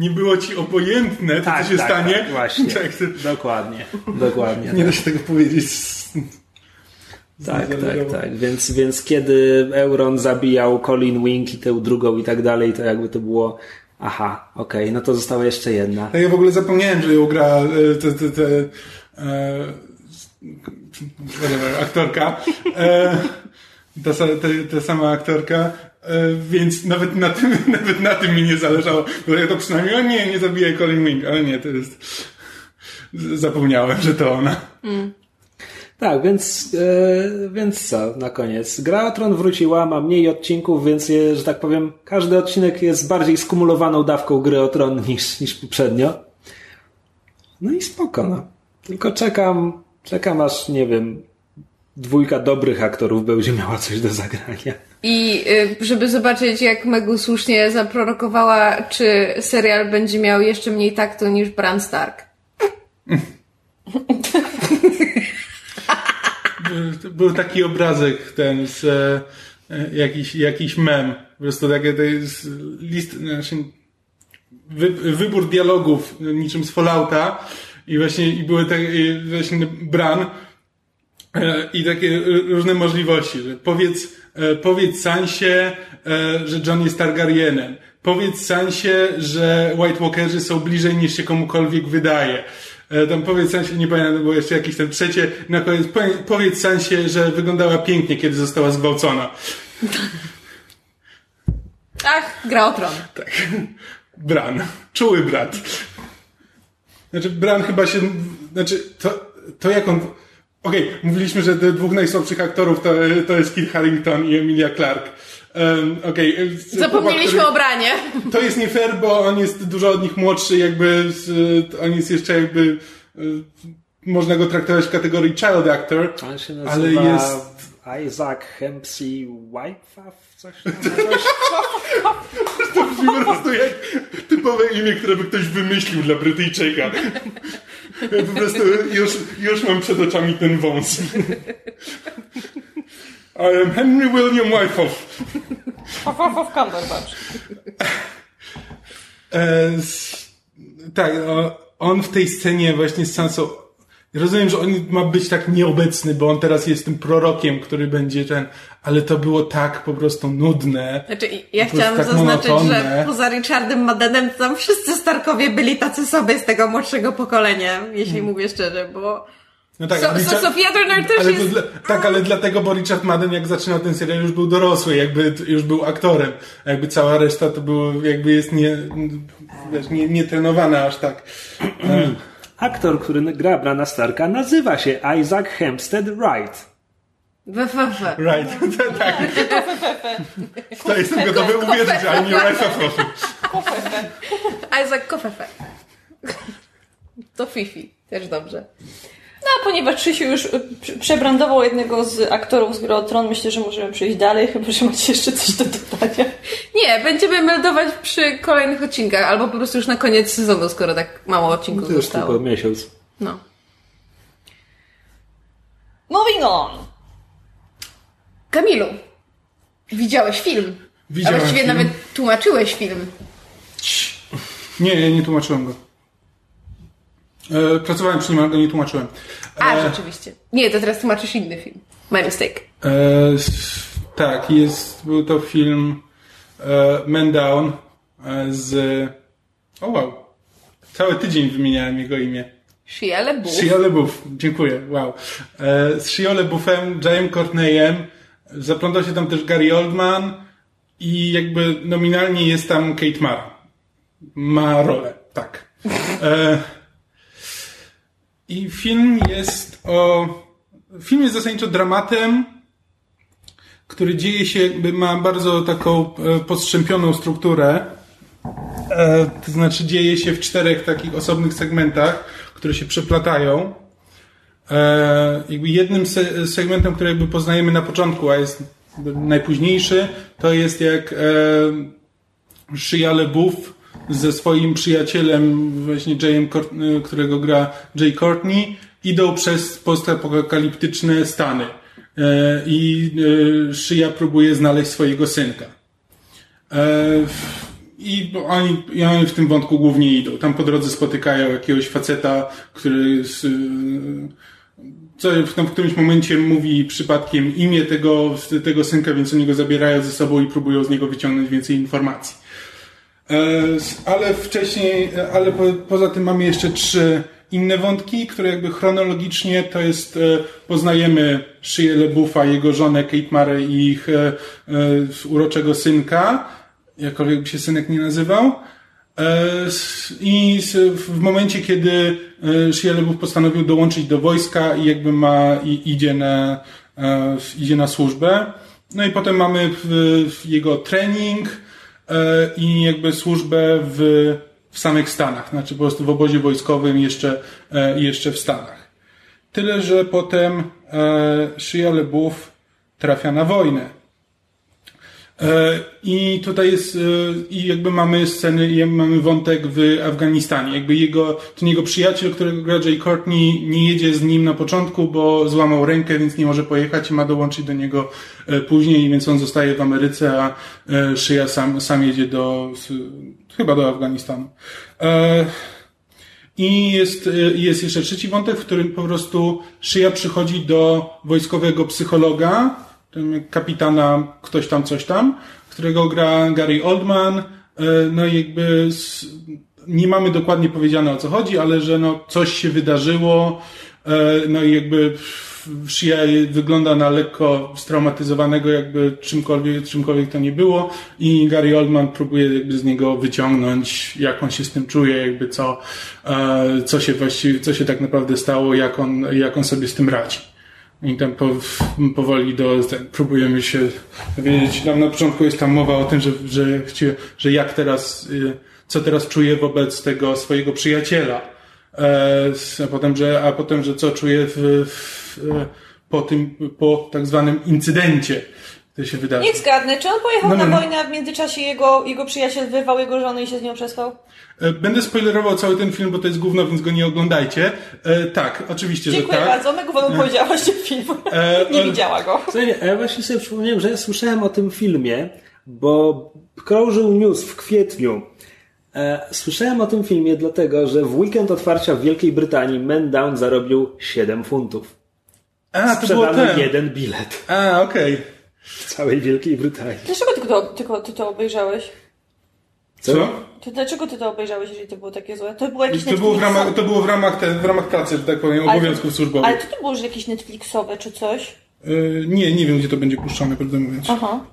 nie było ci obojętne, to Tak, co się tak, stanie. tak, właśnie. [LAUGHS] Tak, to, Dokładnie, [LAUGHS] dokładnie. nie da się tego powiedzieć. Tak, tak, tak. Więc, więc kiedy Euron zabijał Colin Wing i tę drugą i tak dalej, to jakby to było aha, okej, no to została jeszcze jedna. Ja w ogóle zapomniałem, że ją gra e, te, te, te, e, whatever, aktorka. E, ta, te, ta sama aktorka. E, więc nawet na, tym, [LAUGHS] nawet na tym mi nie zależało. Bo ja to przynajmniej, o nie, nie zabiję Colin Wing, ale nie, to jest... Zapomniałem, że to ona. Tak, więc, e, więc co, na koniec. Gra o Tron wróciła, ma mniej odcinków, więc, je, że tak powiem, każdy odcinek jest bardziej skumulowaną dawką gry o Tron niż, niż poprzednio. No i spoko, no. Tylko czekam, czekam aż, nie wiem, dwójka dobrych aktorów będzie miała coś do zagrania. I y, żeby zobaczyć, jak Megu słusznie zaprorokowała, czy serial będzie miał jeszcze mniej taktu niż Bran Stark. Był, taki obrazek ten z e, jakiś, jakiś mem. Po prostu takie to jest list, znaczy, wy, wybór dialogów niczym z Fallouta i właśnie i były takie właśnie Bran e, i takie różne możliwości, że powiedz, powiedz Sansie, e, że John jest Targaryenem. Powiedz Sansie, że White Walkerzy są bliżej niż się komukolwiek wydaje. E, Tam powiedz Sansie, nie pamiętam, było jeszcze jakieś tam trzecie, na koniec powie- powiedz Sansie, że wyglądała pięknie, kiedy została zgwałcona. Ach, gra o tron. Tak. Bran. Czuły brat. Znaczy, Bran chyba się. Znaczy, to, to jak on. Okej, mówiliśmy, że te dwóch najsłabszych aktorów to, to jest Kit Harington i Emilia Clarke. Um, Okej. e, chłopak, Zapomnieliśmy który- o Branie. To jest nie fair, bo on jest dużo od nich młodszy, jakby. Z, on jest jeszcze jakby. e, Można go traktować w kategorii child actor. On się Ale nazywa jest- Isaac Hempsey Whitefaff, coś tam. To brzmi po prostu jak typowe imię, które by ktoś wymyślił dla Brytyjczyka. Po prostu już, już mam przed oczami ten wąs. I am Henry William Wyckoff. E, s- tak, o, on w tej scenie właśnie z Sansą Rozumiem, że on ma być tak nieobecny, bo on teraz jest tym prorokiem, który będzie ten, ale to było tak po prostu nudne. Znaczy, ja chciałam tak zaznaczyć, monotonne. że poza Richardem Maddenem tam wszyscy Starkowie byli tacy sobie z tego młodszego pokolenia, jeśli mówię szczerze, bo No tak, so, a so Richard- Sofia Turner też ale jest... to dla, tak, ale dlatego, bo Richard Madden jak zaczynał ten serial już był dorosły, jakby już był aktorem. A jakby cała reszta to było, jakby jest nie, wiesz, nie, nie trenowana aż tak. [CLEARS THROAT] Aktor, który gra Brana Starka, nazywa się Isaac Hempstead Wright. WFF. Right, [LAUGHS] tak. To jestem gotowy uwierzyć, ale nie Rifle Isaac Kofefe. To Fifi. Też dobrze. No, a ponieważ Krzysiu już y, prze- przebrandował jednego z aktorów z Gry o Tron, myślę, że możemy przejść dalej, chyba, że macie jeszcze coś do dodania. Nie, będziemy meldować przy kolejnych odcinkach, albo po prostu już na koniec sezonu, skoro tak mało odcinków To już zostało. tylko miesiąc. No. Moving on! Kamilu, widziałeś film. Widziałem A właściwie film. nawet tłumaczyłeś film. Nie, ja nie tłumaczyłem go. E, pracowałem przy nim, ale go nie tłumaczyłem. A, E, rzeczywiście. Nie, to teraz tłumaczysz inny film. My mistake. E, tak, jest, był to film e, Man Down e, z... O wow. Cały tydzień wymieniałem jego imię. Shia LaBeouf. Shia LaBeouf, dziękuję, wow. E, z Shia LaBeoufem, James Courtneyem, zaplątał się tam też Gary Oldman i jakby nominalnie jest tam Kate Mara. Ma rolę, tak. E, I film jest o... Film jest zasadniczo dramatem, który dzieje się, jakby ma bardzo taką e, postrzępioną strukturę. E, to znaczy dzieje się w czterech takich osobnych segmentach, które się przeplatają. E, jakby jednym se segmentem, który jakby poznajemy na początku, a jest najpóźniejszy, to jest jak Shia LaBeouf ze swoim przyjacielem, właśnie Jayem, e, którego gra Jay Courtney, idą przez postapokaliptyczne Stany. E, I e, Shia próbuje znaleźć swojego synka. E, I oni, I oni w tym wątku głównie idą. Tam po drodze spotykają jakiegoś faceta, który z, y, co w którymś momencie mówi przypadkiem imię tego, tego synka, więc oni go zabierają ze sobą i próbują z niego wyciągnąć więcej informacji. E, Ale wcześniej, ale po, poza tym mamy jeszcze trzy inne wątki, które jakby chronologicznie to jest, e, poznajemy Shia LaBeoufa, jego żonę Kate Murray i ich e, e, uroczego synka, jakkolwiek by się synek nie nazywał. E, I w momencie, kiedy e, Shia LaBeouf postanowił dołączyć do wojska i jakby ma, i idzie na, e, idzie na służbę. No i potem mamy jego trening e, i jakby służbę w, w samych Stanach, znaczy po prostu w obozie wojskowym jeszcze, e, jeszcze w Stanach. Tyle, że potem e, Shia LeBouf trafia na wojnę. E, I tutaj jest, e, i jakby mamy sceny, i mamy wątek w Afganistanie. Jakby jego, ten jego przyjaciel, którego gra Jay Courtney, nie jedzie z nim na początku, bo złamał rękę, więc nie może pojechać i ma dołączyć do niego e, później, więc on zostaje w Ameryce, a Shia sam, sam jedzie do, chyba do Afganistanu. I jest, jest jeszcze trzeci wątek, w którym po prostu Shia przychodzi do wojskowego psychologa, kapitana ktoś tam, coś tam, którego gra Gary Oldman. E, no i jakby nie mamy dokładnie powiedziane o co chodzi, ale że no coś się wydarzyło, e, no i jakby Shia wygląda na lekko straumatyzowanego, jakby czymkolwiek, czymkolwiek to nie było i Gary Oldman próbuje jakby z niego wyciągnąć, jak on się z tym czuje, jakby co, e, co się właściwie, co się tak naprawdę stało, jak on, jak on sobie z tym radzi. I tam po, powoli do, próbujemy się wiedzieć, tam na początku jest tam mowa o tym, że, że, że jak teraz, y, co teraz czuje wobec tego swojego przyjaciela. E, a potem, że, a potem, że co czuje w, w, po tym, po tak zwanym incydencie, się wydarzył. Niech zgadnę, czy on pojechał no, no, na no. wojnę, a w międzyczasie jego, jego przyjaciel wyrwał jego żonę i się z nią przespał? E, będę spoilerował cały ten film, bo to jest gówno, więc go nie oglądajcie. E, tak, oczywiście, Dziękuję że tak. Dziękuję bardzo, my go wam powiedziałaś ten film. E, [LAUGHS] nie widziała go. Słuchajcie, ja właśnie sobie przypomniałem, że ja słyszałem o tym filmie, bo krążył news w kwietniu. E, słyszałem o tym filmie dlatego, że w weekend otwarcia w Wielkiej Brytanii Man Down zarobił 7 funtów. A, to było ten. jeden bilet. A, okej. Okay. W całej Wielkiej Brytanii. Dlaczego ty to, tylko ty to obejrzałeś? Co? To dlaczego ty to obejrzałeś, jeżeli to było takie złe? To było jakieś to było w ramach, To było w ramach, te, w ramach pracy, że tak powiem, obowiązków służbowych. Ale to, to było że jakieś Netflixowe czy coś? Yy, nie, nie wiem, gdzie to będzie puszczane, prawdę mówiąc. Aha.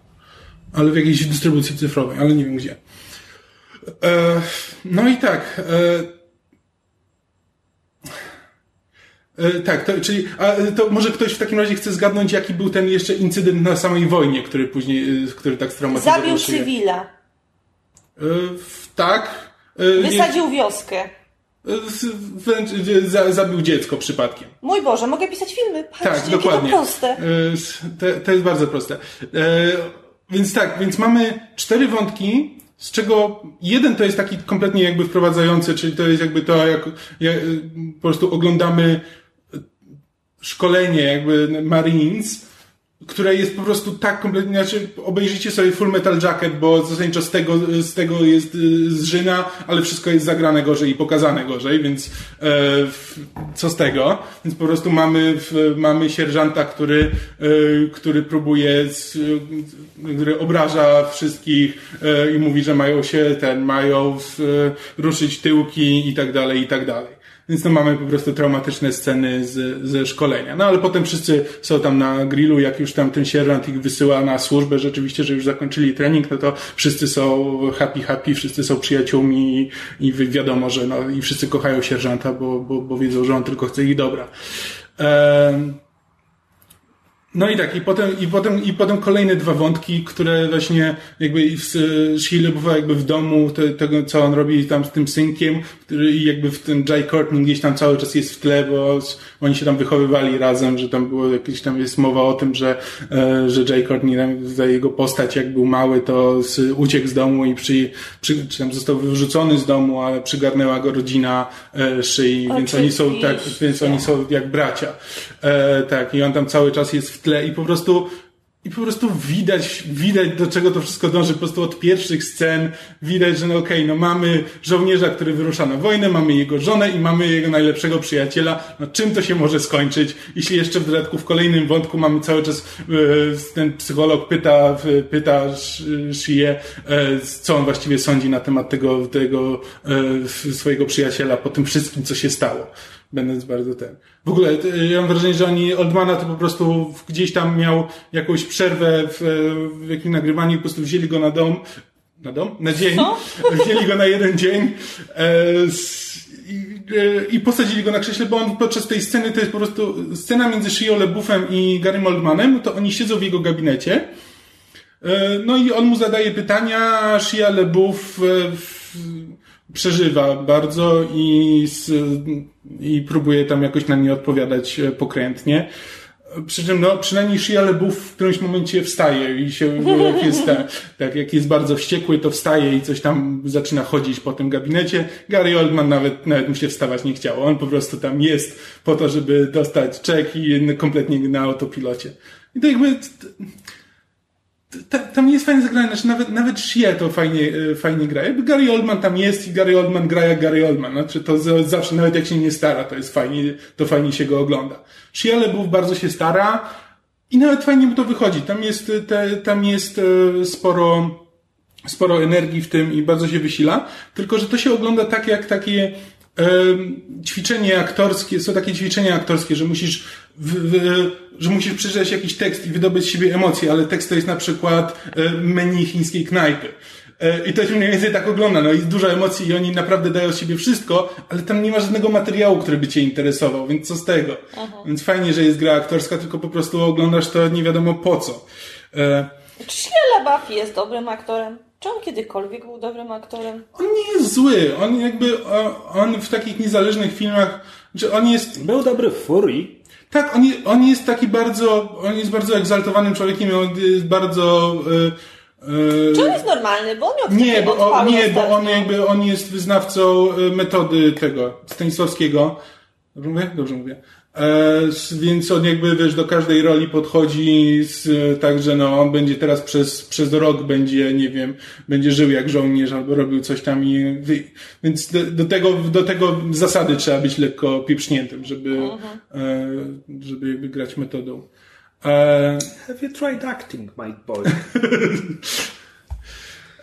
Ale w jakiejś dystrybucji cyfrowej, ale nie wiem gdzie. E, no i tak. E, E, tak, to, czyli a to może ktoś w takim razie chce zgadnąć, jaki był ten jeszcze incydent na samej wojnie, który później, e, który tak straumatyzował Zabił cywila. E, tak. E, Wysadził nie, wioskę. E, wręcz za, zabił dziecko przypadkiem. Mój Boże, mogę pisać filmy. Patrzcie, tak, dokładnie. To proste. To, to jest bardzo proste. Więc tak, więc mamy cztery wątki, z czego jeden to jest taki kompletnie jakby wprowadzający, czyli to jest jakby to, jak, jak po prostu oglądamy szkolenie jakby Marines, które jest po prostu tak kompletnie, znaczy obejrzyjcie sobie Full Metal Jacket, bo zasadniczo z tego, z tego jest y, zżyna, ale wszystko jest zagrane gorzej i pokazane gorzej, więc e, co z tego? Więc po prostu mamy, mamy sierżanta, który, e, który próbuje, z, który obraża wszystkich e, i mówi, że mają się ten, mają ruszyć tyłki i tak dalej, i tak dalej. Więc no mamy po prostu traumatyczne sceny z, ze szkolenia. No ale potem wszyscy są tam na grillu, jak już tam ten sierżant ich wysyła na służbę, rzeczywiście, że już zakończyli trening, no to wszyscy są happy, happy, wszyscy są przyjaciółmi i, i wiadomo, że no i wszyscy kochają sierżanta, bo, bo, bo wiedzą, że on tylko chce ich dobra. No i tak, i potem, i potem, i potem kolejne dwa wątki, które właśnie jakby Shile bywa jakby w domu, te, tego co on robi tam z tym synkiem, który jakby w ten Jay Courtney gdzieś tam cały czas jest w tle, bo oni się tam wychowywali razem, że tam było jakieś tam jest mowa o tym, że, e, że Jay Courtney tam, za jego postać jak był mały, to z, uciekł z domu i przy, przy, czy tam został wyrzucony z domu, ale przygarnęła go rodzina e, szyi, więc oni są tak, więc oni są jak bracia. E, tak, i on tam cały czas jest w tle i po prostu i po prostu widać, widać do czego to wszystko dąży, po prostu od pierwszych scen widać, że no okej, okay, no mamy żołnierza, który wyrusza na wojnę, mamy jego żonę i mamy jego najlepszego przyjaciela, no czym to się może skończyć? Jeśli jeszcze w dodatku w kolejnym wątku mamy cały czas, e, ten psycholog pyta, pyta Shie, e, co on właściwie sądzi na temat tego, tego e, swojego przyjaciela po tym wszystkim, co się stało będąc bardzo ten. W ogóle ja mam wrażenie, że oni Oldmana to po prostu gdzieś tam miał jakąś przerwę w, w jakimś nagrywaniu i po prostu wzięli go na dom, na dom? Na dzień. Co? [LAUGHS] Wzięli go na jeden dzień e, i, e, i posadzili go na krześle, bo on podczas tej sceny, to jest po prostu scena między Shio LeBuffem i Garym Oldmanem, to oni siedzą w jego gabinecie e, no i on mu zadaje pytania, Shia LeBuff przeżywa bardzo i, i próbuje tam jakoś na nie odpowiadać e, pokrętnie. Przy czym, no, przynajmniej Shia LaBeouf w którymś momencie wstaje i się, jak jest, tak, tak, jak jest bardzo wściekły, to wstaje i coś tam zaczyna chodzić po tym gabinecie. Gary Oldman nawet, nawet mu się wstawać nie chciało. On po prostu tam jest po to, żeby dostać czek i kompletnie na autopilocie. I to jakby, tam jest fajnie zagrane, znaczy nawet, nawet Shia to fajnie, e, fajnie gra. Jakby Gary Oldman tam jest i Gary Oldman gra jak Gary Oldman. Znaczy to zawsze, nawet jak się nie stara, to jest fajnie, to fajnie się go ogląda. Shia LaBeouf bardzo się stara i nawet fajnie mu to wychodzi. Tam jest, te, tam jest e, sporo, sporo energii w tym i bardzo się wysila. Tylko, że to się ogląda tak jak takie ćwiczenie aktorskie, są takie ćwiczenia aktorskie, że musisz, w, w, że musisz przeczytać jakiś tekst i wydobyć z siebie emocje, ale tekst to jest na przykład e, menu chińskiej knajpy. E, I to się mniej więcej tak ogląda. No jest dużo emocji i oni naprawdę dają z siebie wszystko, ale tam nie ma żadnego materiału, który by cię interesował, więc co z tego? Aha. Więc fajnie, że jest gra aktorska, tylko po prostu oglądasz to nie wiadomo po co. E... Czy Shia jest dobrym aktorem? Czy on kiedykolwiek był dobrym aktorem? On nie jest zły. On jakby, on w takich niezależnych filmach, że on jest... Był dobry w Furii. Tak, on, on jest taki bardzo, on jest bardzo egzaltowanym człowiekiem, on jest bardzo... Yy, Czy on jest normalny? Bo on miał Nie, bo, o, nie, bo on jakby, on jest wyznawcą e, metody tego, Stanisławskiego. Dobrze mówię? Dobrze mówię. E, więc on jakby, wiesz, do każdej roli podchodzi z, tak, że no, on będzie teraz przez, przez rok będzie, nie wiem, będzie żył jak żołnierz albo robił coś tam i, więc do, do tego, do tego zasady trzeba być lekko pieprzniętym, żeby, mhm. e, żeby jakby grać metodą. E, Have you tried acting, my boy? [LAUGHS]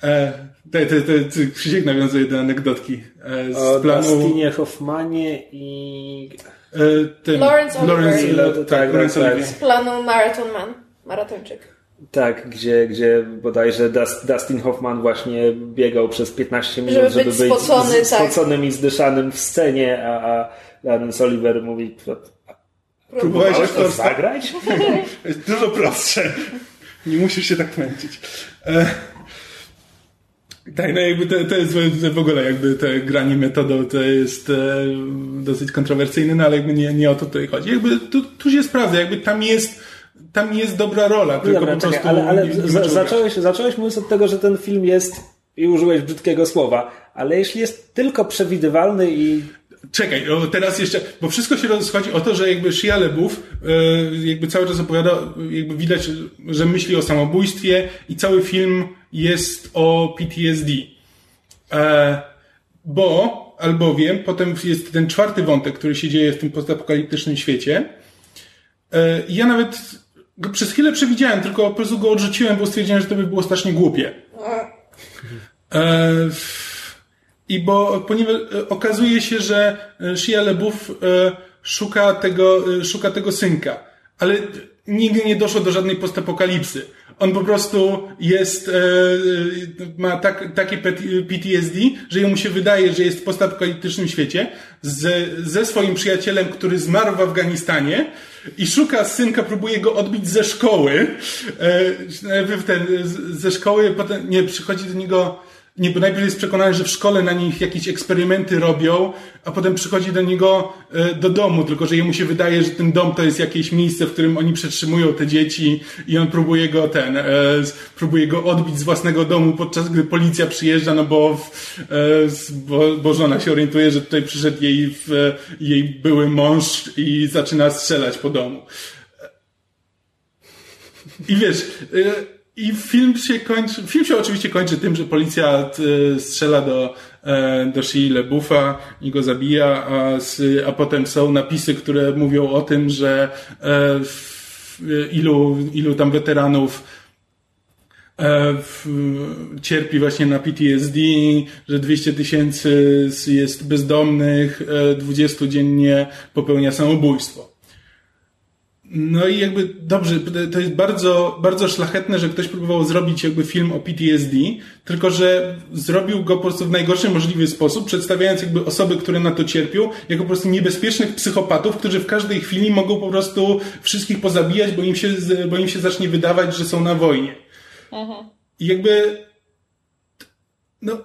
e, te, te, te, te, Krzysiek nawiązuje do anegdotki e, z o planu... Dustinie Hoffmanie i tym, Lawrence Oliver. Lawrence, tak, Lawrence tak, tak. Z planu Marathon Man. Maratończyk. Tak, gdzie, gdzie bodajże Dustin Hoffman właśnie biegał przez 15 minut, żeby, żeby być, być spocony, z, tak. spoconym i zdyszanym w scenie, a, a Lawrence Oliver mówi Próbowałeś to zagrać? [LAUGHS] jest dużo prostsze. Nie musisz się tak męczyć. E tak, no jakby to, to jest w ogóle jakby te granie metodą to jest e, dosyć kontrowersyjne, no ale jakby nie, nie o to tutaj chodzi. Jakby tu, tu się sprawdza, jakby tam jest tam jest dobra rola, tylko Dobra, po czekaj, prostu ale, ale nie, zacząłeś, zacząłeś mówiąc od tego, że ten film jest i użyłeś brzydkiego słowa, ale jeśli jest tylko przewidywalny i Czekaj, teraz jeszcze, bo wszystko się rozchodzi o to, że jakby Shia LaBeouf e, jakby cały czas opowiada, jakby widać, że myśli o samobójstwie i cały film jest o PTSD. E, bo, albowiem, potem jest ten czwarty wątek, który się dzieje w tym postapokaliptycznym świecie. E, ja nawet go przez chwilę przewidziałem, tylko po prostu go odrzuciłem, bo stwierdziłem, że to by było strasznie głupie. E, I bo, ponieważ okazuje się, że Shia LaBeouf szuka tego, szuka tego synka. Ale nigdy nie doszło do żadnej postapokalipsy. On po prostu jest, e, ma tak, takie PTSD, że jemu się wydaje, że jest w postapokaliptycznym świecie ze, ze swoim przyjacielem, który zmarł w Afganistanie i szuka synka, próbuje go odbić ze szkoły. E, ten, ze szkoły, potem, nie, przychodzi do niego, nie, bo najpierw jest przekonany, że w szkole na nich jakieś eksperymenty robią, a potem przychodzi do niego e, do domu, tylko że jemu się wydaje, że ten dom to jest jakieś miejsce, w którym oni przetrzymują te dzieci i on próbuje go ten, e, próbuje go odbić z własnego domu, podczas gdy policja przyjeżdża, no bo, e, bo, bo żona się orientuje, że tutaj przyszedł jej, jej były mąż i zaczyna strzelać po domu. I wiesz, i film się kończy, film się oczywiście kończy tym, że policja e, strzela do, e, do Shia LeBuffa i go zabija, a, a potem są napisy, które mówią o tym, że e, ilu, ilu tam weteranów cierpi właśnie na PTSD, że 200 tysięcy jest bezdomnych, 20 dziennie popełnia samobójstwo. No i jakby dobrze, to jest bardzo, bardzo szlachetne, że ktoś próbował zrobić jakby film o PTSD, tylko że zrobił go po prostu w najgorszy możliwy sposób, przedstawiając jakby osoby, które na to cierpią, jako po prostu niebezpiecznych psychopatów, którzy w każdej chwili mogą po prostu wszystkich pozabijać, bo im się, bo im się zacznie wydawać, że są na wojnie. Mhm. I jakby no,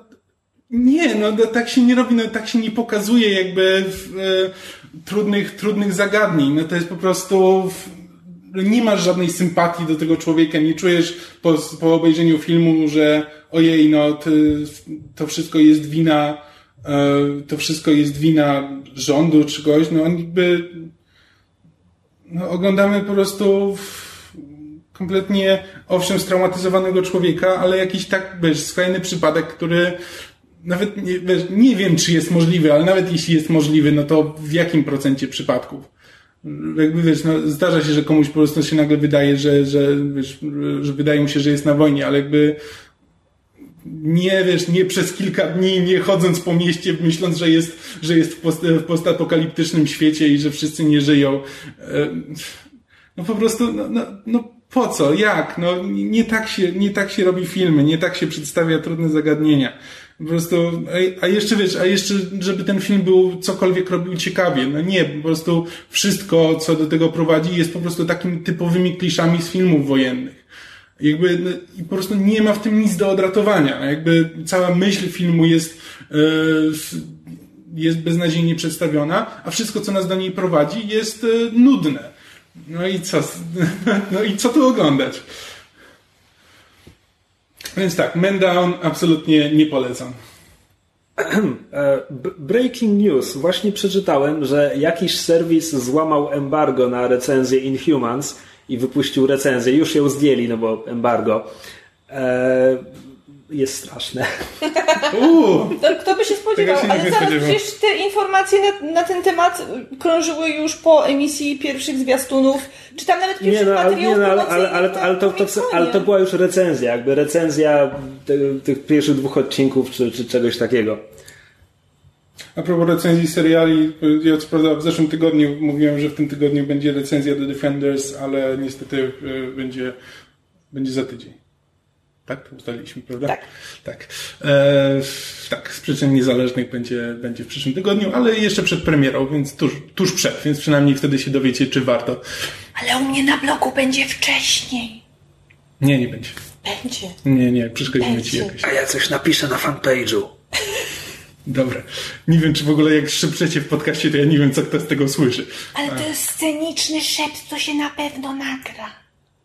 Nie, no tak się nie robi, no tak się nie pokazuje jakby w, e, trudnych, trudnych zagadnień. No to jest po prostu w, nie masz żadnej sympatii do tego człowieka, nie czujesz po, po obejrzeniu filmu, że ojej, no to, to wszystko jest wina, e, to wszystko jest wina rządu czy kogoś, no jakby no, oglądamy po prostu kompletnie, owszem, straumatyzowanego człowieka, ale jakiś tak, wiesz, skrajny przypadek, który nawet nie, wiesz, nie wiem, czy jest możliwy, ale nawet jeśli jest możliwy, no to w jakim procencie przypadków? Jakby wiesz, no, zdarza się, że komuś po prostu się nagle wydaje, że, że, wiesz, że wydaje mu się, że jest na wojnie, ale jakby nie wiesz, nie przez kilka dni, nie chodząc po mieście, myśląc, że jest, że jest w, post, w postapokaliptycznym świecie i że wszyscy nie żyją. No po prostu, no, no, no po co? Jak? No nie tak się, nie tak się robi filmy, nie tak się przedstawia trudne zagadnienia. Po prostu, a jeszcze wiesz, a jeszcze, żeby ten film był cokolwiek robił ciekawie. No nie, po prostu wszystko, co do tego prowadzi, jest po prostu takimi typowymi kliszami z filmów wojennych. Jakby, no, i po prostu nie ma w tym nic do odratowania. Jakby cała myśl filmu jest, yy, jest beznadziejnie przedstawiona, a wszystko, co nas do niej prowadzi, jest yy, nudne. No i co? [LAUGHS] No i co tu oglądać? Więc tak, Man Down absolutnie nie polecam. [CLEARS THROAT] E, breaking news. Właśnie przeczytałem, że jakiś serwis złamał embargo na recenzję Inhumans i wypuścił recenzję. Już ją zdjęli, no bo embargo. Jest straszne. [LAUGHS] Kto by się spodziewał? Ale zaraz przecież te informacje na, na, ten temat krążyły już po emisji pierwszych zwiastunów, czy tam nawet pierwszych nie, no, ale, nie, no, ale, ale, ale, ale, to, to, ale to była już recenzja, jakby recenzja tych, tych pierwszych dwóch odcinków, czy, czy czegoś takiego. A propos recenzji seriali, ja co prawda w zeszłym tygodniu mówiłem, że w tym tygodniu będzie recenzja The Defenders, ale niestety e, będzie, będzie za tydzień. Tak? Ustaliliśmy, prawda? Tak. Tak. E, tak, z przyczyn niezależnych będzie, będzie w przyszłym tygodniu, ale jeszcze przed premierą, więc tuż, tuż przed, więc przynajmniej wtedy się dowiecie, czy warto. Ale u mnie na bloku będzie wcześniej. Nie, nie będzie. Będzie. Nie, nie, przeszkodzimy będzie. ci jakoś. A ja coś napiszę na fanpage'u. Dobra. Nie wiem, czy w ogóle jak szepczecie w podcaście, to ja nie wiem, co kto z tego słyszy. Ale to jest sceniczny szept, to się na pewno nagra.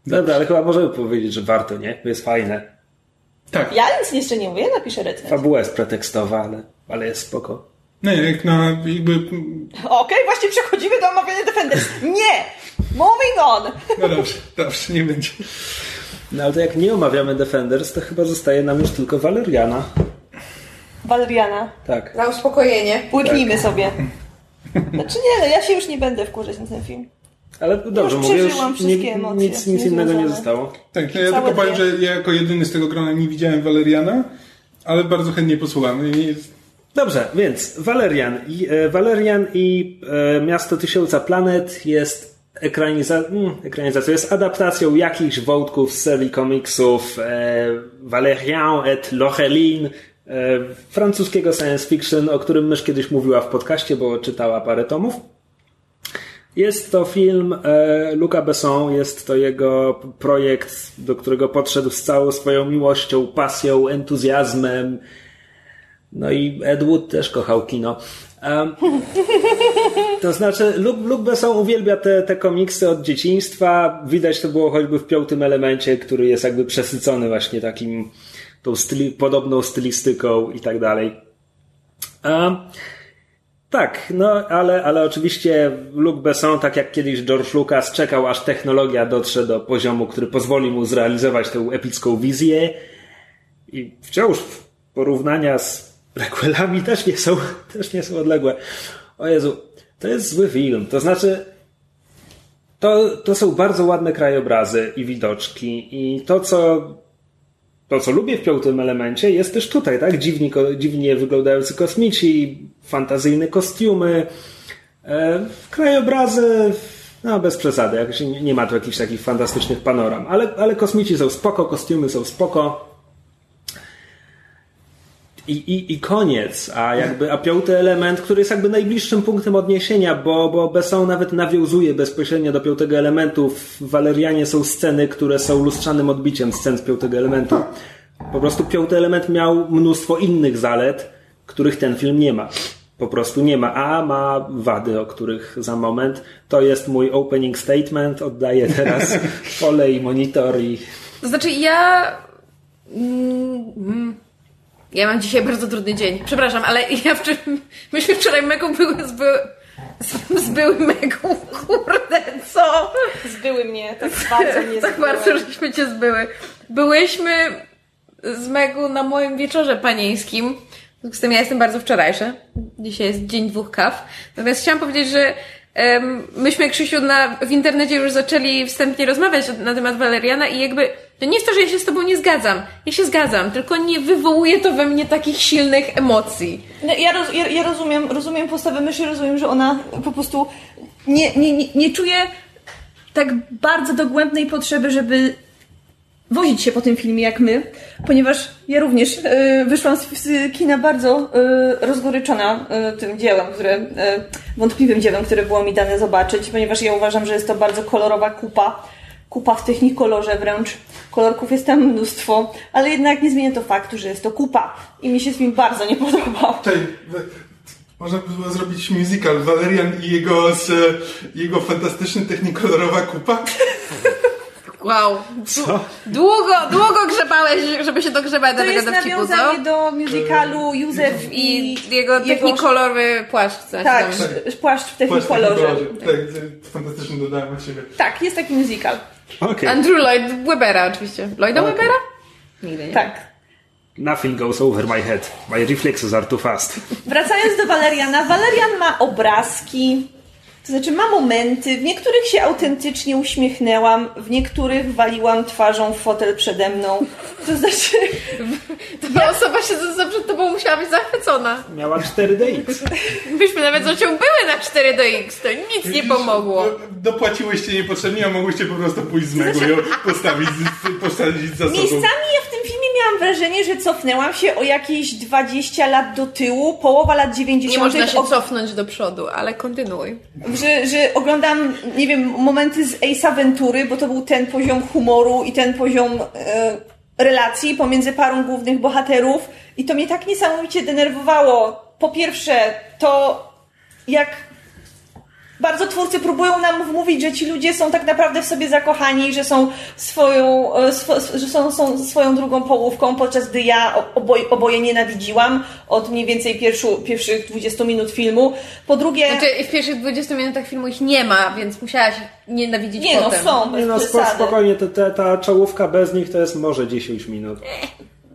Dobra, ale chyba możemy powiedzieć, że warto, nie? To jest fajne. Tak. Ja nic jeszcze nie mówię, napiszę recenzję. Fabuła jest pretekstowa, ale, ale jest spoko. Nie, jak na jakby... Okej, okay, właśnie przechodzimy do omawiania Defenders. Nie! Moving on! No dobrze, dobrze, nie będzie. No ale to jak nie omawiamy Defenders, to chyba zostaje nam już tylko Valeriana. Valeriana? Tak. Na uspokojenie. Łyknijmy tak. sobie. Znaczy nie, no ja się już nie będę wkurzać na ten film. Ale dobrze, już mówię, już nie, nic, nic innego nie zostało. Tak, no ja tylko powiem, że ja jako jedyny z tego grona nie widziałem Valeriana, ale bardzo chętnie posłucham. Dobrze, więc Valerian i, e, Valerian i e, Miasto Tysiąca Planet jest ekraniza mm, ekranizacją, jest adaptacją jakichś wątków z serii komiksów e, Valerian et Locheline, e, francuskiego science fiction, o którym mysz kiedyś mówiła w podcaście, bo czytała parę tomów. Jest to film e, Luca Besson, jest to jego projekt, do którego podszedł z całą swoją miłością, pasją, entuzjazmem. No i Ed Wood też kochał kino. Um, [LAUGHS] to znaczy, Luc, Luc Besson uwielbia te, te komiksy od dzieciństwa. Widać to było choćby w piątym elemencie, który jest jakby przesycony właśnie takim, tą styli, podobną stylistyką i tak dalej. Um, tak, no ale, ale oczywiście Luc Besson, tak jak kiedyś George Lucas, czekał aż technologia dotrze do poziomu, który pozwoli mu zrealizować tę epicką wizję. I wciąż porównania z prequelami też nie są, [LAUGHS] też nie są odległe. O Jezu, to jest zły film. To znaczy, to, to są bardzo ładne krajobrazy i widoczki. I to, co to, co lubię w piątym elemencie, jest też tutaj, tak? Dziwnie, dziwnie wyglądający kosmici, fantazyjne kostiumy, e, krajobrazy, no bez przesady, nie, nie ma tu jakichś takich fantastycznych panoram, ale, ale kosmici są spoko, kostiumy są spoko. I, i, I koniec, a jakby, a piąty element, który jest jakby najbliższym punktem odniesienia, bo, bo Besson nawet nawiązuje bezpośrednio do piątego elementu. W Walerianie są sceny, które są lustrzanym odbiciem scen z piątego elementu. Po prostu piąty element miał mnóstwo innych zalet, których ten film nie ma. Po prostu nie ma, a ma wady, o których za moment. To jest mój opening statement. Oddaję teraz [LAUGHS] pole i monitor i. To znaczy, ja. Mm, ja mam dzisiaj bardzo trudny dzień. Przepraszam, ale ja wczoraj. Myśmy wczoraj Megą były z, by, z, z byłym Megą. Kurde, co? Zbyły mnie, tak bardzo mnie Tak zbyły. bardzo, żeśmy cię zbyły. Byłyśmy z Megu na moim wieczorze panieńskim. Z tym ja jestem bardzo wczorajsza. Dzisiaj jest dzień dwóch kaw. Natomiast chciałam powiedzieć, że em, myśmy, Krzysiu, na, w internecie już zaczęli wstępnie rozmawiać na temat Waleriana i jakby to nie jest to, że ja się z tobą nie zgadzam. Ja się zgadzam, tylko nie wywołuje to we mnie takich silnych emocji. No, ja, roz, ja, ja rozumiem, rozumiem postawę myszy, rozumiem, że ona po prostu nie, nie, nie, nie czuje tak bardzo dogłębnej potrzeby, żeby wozić się po tym filmie jak my, ponieważ ja również e, wyszłam z, z kina bardzo e, rozgoryczona e, tym dziełem, które, e, wątpliwym dziełem, które było mi dane zobaczyć, ponieważ ja uważam, że jest to bardzo kolorowa kupa, kupa w technikolorze wręcz. Kolorków jest tam mnóstwo, ale jednak nie zmienia to faktu, że jest to kupa i mi się film bardzo nie podobał. We- można by było zrobić musical Valerian i jego, z, jego fantastyczny technikolorowa kupa. Wow. Długo, długo grzebałeś, żeby się dogrzebać do To tego jest dowcipu, co? nawiązanie do musicalu Józef I i, jego technikolowy płaszcz. co Tak, się domyślam. sz- płaszcz w technikolorze. Tak, to fantastycznie dodałem od siebie. Tak, jest taki musical. Okej. Andrew Lloyd Webera oczywiście. Lloyda Webera? Nigdy nie. Tak. Nothing goes over my head. My reflexes are too fast. Wracając do Waleriana, Walerian ma obrazki, to znaczy ma momenty, w niektórych się autentycznie uśmiechnęłam, w niektórych waliłam twarzą w fotel przede mną. To znaczy, [LAUGHS] Ta osoba siedząca przed tobą musiała być zachwycona. Miała 4DX. [LAUGHS] Myśmy nawet z Ocią były na 4 do X, to nic nie pomogło. Do- Dopłaciłyście niepotrzebnie, a mogłyście po prostu pójść z mego i ją postawić, postawić za sobą. miejscami ja w tym filmie miałam wrażenie, że cofnęłam się o jakieś 20 lat do tyłu, połowa lat 90. Nie można się o- cofnąć do przodu, ale kontynuuj. że, że oglądam, nie wiem, momenty z Ace Ventury, bo to był ten poziom humoru i ten poziom e, relacji pomiędzy parą głównych bohaterów i to mnie tak niesamowicie denerwowało. Po pierwsze, to jak bardzo twórcy próbują nam wmówić, że ci ludzie są tak naprawdę w sobie zakochani, że są swoją, e, swo, że są, są swoją drugą połówką, podczas gdy ja oboje, oboje nienawidziłam od mniej więcej pierwszu, pierwszych 20 minut filmu. Po drugie... Znaczy, w pierwszych 20 minutach filmu ich nie ma, więc musiałaś nienawidzić Nie no, potem. są, bez Nie no, przesady. spokojnie, te, te, ta czołówka bez nich to jest może 10 minut.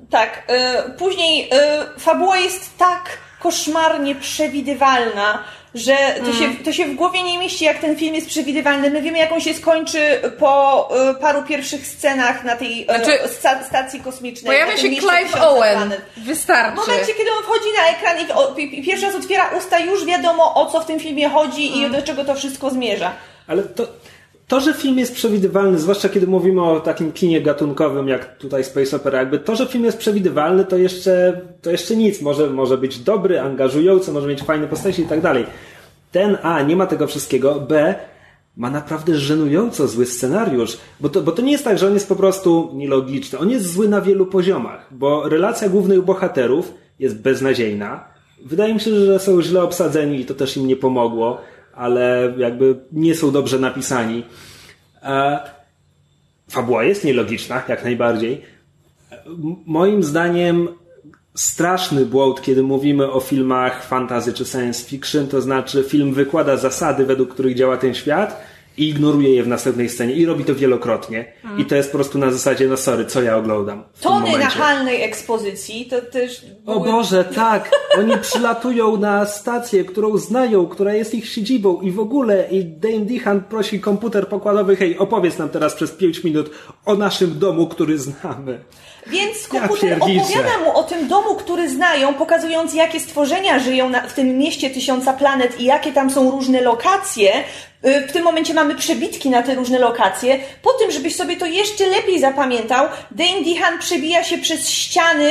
Tak. y, później y, fabuła jest tak koszmarnie przewidywalna, że to, się, to się w głowie nie mieści, jak ten film jest przewidywalny. My wiemy, jak on się skończy po y, paru pierwszych scenach na tej y, Znaczy, sta- stacji kosmicznej. Pojawia się Clive Owen. planet. Wystarczy. W momencie, kiedy on wchodzi na ekran i, o, i, i pierwszy raz otwiera usta, już wiadomo, o co w tym filmie chodzi i do czego to wszystko zmierza. Ale to, to, że film jest przewidywalny, zwłaszcza kiedy mówimy o takim kinie gatunkowym jak tutaj Space Opera, jakby to, że film jest przewidywalny, to jeszcze, to jeszcze nic. Może, może być dobry, angażujący, może mieć fajne postaci i tak dalej. Ten A nie ma tego wszystkiego, B ma naprawdę żenująco zły scenariusz, bo to, bo to nie jest tak, że on jest po prostu nielogiczny. On jest zły na wielu poziomach, bo relacja głównych bohaterów jest beznadziejna. Wydaje mi się, że są źle obsadzeni i to też im nie pomogło, ale jakby nie są dobrze napisani. E, fabuła jest nielogiczna, jak najbardziej. Moim zdaniem straszny błąd, kiedy mówimy o filmach fantasy czy science fiction, to znaczy film wykłada zasady, według których działa ten świat i ignoruje je w następnej scenie i robi to wielokrotnie. I to jest po prostu na zasadzie, no sorry, co ja oglądam Tony nachalnej ekspozycji to też... O były- Boże, tak! [LAUGHS] Oni przylatują na stację, którą znają, która jest ich siedzibą i w ogóle i Dame Dehan prosi komputer pokładowy, hej, opowiedz nam teraz przez 5 minut o naszym domu, który znamy. Więc Ja komputer pierdziczę. opowiada mu o tym domu, który znają, pokazując jakie stworzenia żyją na, w tym mieście tysiąca planet i jakie tam są różne lokacje. Y, W tym momencie mamy przebitki na te różne lokacje. Po tym, żebyś sobie to jeszcze lepiej zapamiętał, Dane Dehan przebija się przez ściany,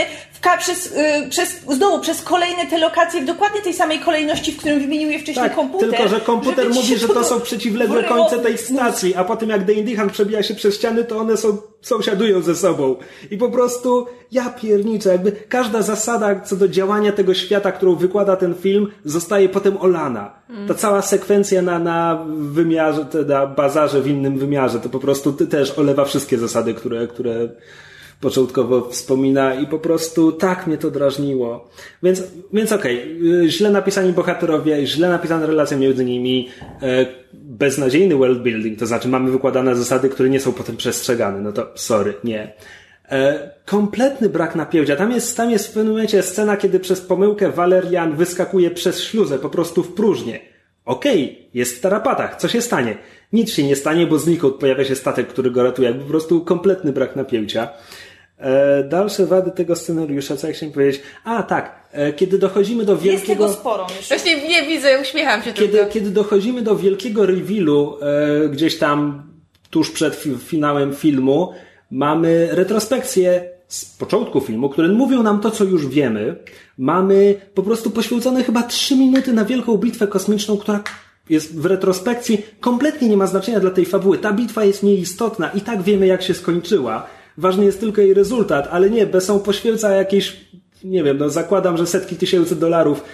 przez, y, przez, znowu przez kolejne te lokacje w dokładnie tej samej kolejności, w którym wymienił je wcześniej Tak, komputer. tylko że komputer mówi, że to są przeciwległe końce tej stacji, a po tym jak Dane Dehan przebija się przez ściany, to one są sąsiadują ze sobą. I po prostu ja pierniczę, jakby każda zasada co do działania tego świata, którą wykłada ten film, zostaje potem olana. Ta cała sekwencja na, na wymiarze, na bazarze w innym wymiarze, to po prostu też olewa wszystkie zasady, które, które początkowo wspomina i po prostu tak mnie to drażniło. Więc, więc okej, okay, źle napisani bohaterowie, źle napisane relacje między nimi, e, beznadziejny world building, to znaczy mamy wykładane zasady, które nie są potem przestrzegane, no to sorry, nie. E, kompletny brak napięcia. Tam jest, tam jest w pewnym momencie scena, kiedy przez pomyłkę Valerian wyskakuje przez śluzę, po prostu w próżnię. Okej, okay, jest w tarapatach, co się stanie? Nic się nie stanie, bo znikąd pojawia się statek, który go ratuje. Jakby po prostu kompletny brak napięcia. E, dalsze wady tego scenariusza, co ja chciałem powiedzieć? A, tak. E, kiedy dochodzimy do wielkiego... Jest tego sporo. Właśnie nie widzę, uśmiecham się kiedy, tylko. Kiedy dochodzimy do wielkiego revealu e, gdzieś tam tuż przed finałem filmu, mamy retrospekcję z początku filmu, które mówią nam to, co już wiemy. Mamy po prostu poświęcone chyba trzy minuty na wielką bitwę kosmiczną, która jest w retrospekcji, kompletnie nie ma znaczenia dla tej fabuły. Ta bitwa jest nieistotna i tak wiemy, jak się skończyła ważny jest tylko jej rezultat, ale nie, Besson poświęca jakieś nie wiem, no zakładam, że setki tysięcy dolarów,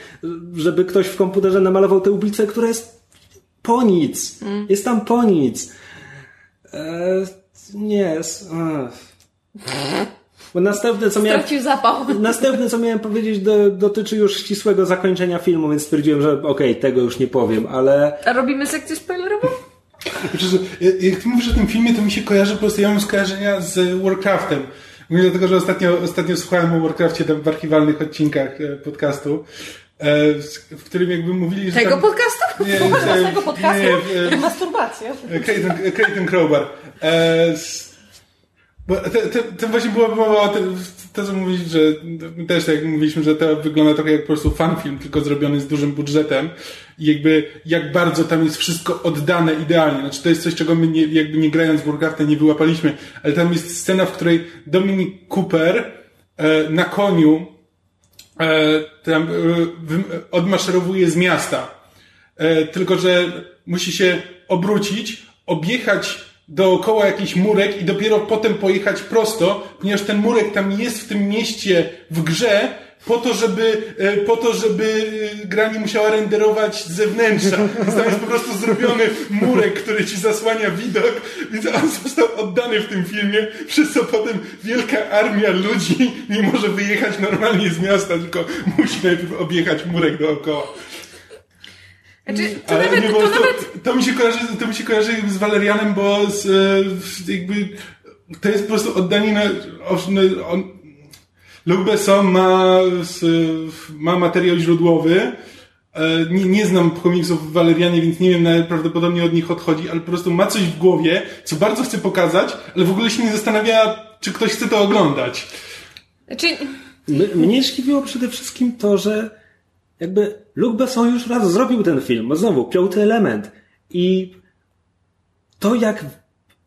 żeby ktoś w komputerze namalował tę ubicę, która jest po nic. Mm. Jest tam po nic. Eee, nie, jest... Bo następne, co miałem. zapał. Następne, co miałem powiedzieć, do, dotyczy już ścisłego zakończenia filmu, więc stwierdziłem, że okej, okay, tego już nie powiem, ale. A robimy sekcję spoilerową? Jak ty mówisz o tym filmie, to mi się kojarzy po prostu, ja mam skojarzenia z Warcraftem. Mówię dlatego, że ostatnio, ostatnio słuchałem o Warcraftie tam w archiwalnych odcinkach e, podcastu, e, w którym jakby mówili, że Tego tam, podcastu? Nie, [LAUGHS] nie, tego podcastu? Nie, nie, Masturbacja. Clayton, Clayton Crowbar. E, bo właśnie była mowa o tym, to co że też tak jak mówiliśmy, że to wygląda trochę jak po prostu fanfilm, tylko zrobiony z dużym budżetem i jakby jak bardzo tam jest wszystko oddane idealnie. Znaczy to jest coś, czego my nie, jakby nie grając w Warcrafta nie wyłapaliśmy, ale tam jest scena, w której Dominic Cooper e, na koniu e, tam e, odmaszerowuje z miasta. E, tylko, że musi się obrócić, objechać dookoła jakiś murek i dopiero potem pojechać prosto, ponieważ ten murek tam jest w tym mieście w grze, po to, żeby, e, po to, żeby e, gra nie musiała renderować z zewnętrza. Więc tam jest po prostu zrobiony murek, który ci zasłania widok, więc on został oddany w tym filmie, przez co potem wielka armia ludzi nie może wyjechać normalnie z miasta, tylko musi najpierw objechać murek dookoła. Znaczy, to, nawet, to, to, nawet... to, mi się kojarzy, to mi się kojarzy z Walerianem, bo z, e, jakby to jest po prostu oddanie na, on, Luc Besson ma, ma materiał źródłowy. E, nie, nie znam komiksów w Walerianie, więc nie wiem, prawdopodobnie od nich odchodzi, ale po prostu ma coś w głowie, co bardzo chce pokazać, ale w ogóle się nie zastanawia, czy ktoś chce to oglądać. Znaczy... Mnie zdziwiło przede wszystkim to, że jakby Luc Besson już raz zrobił ten film, znowu, piąty element. I to jak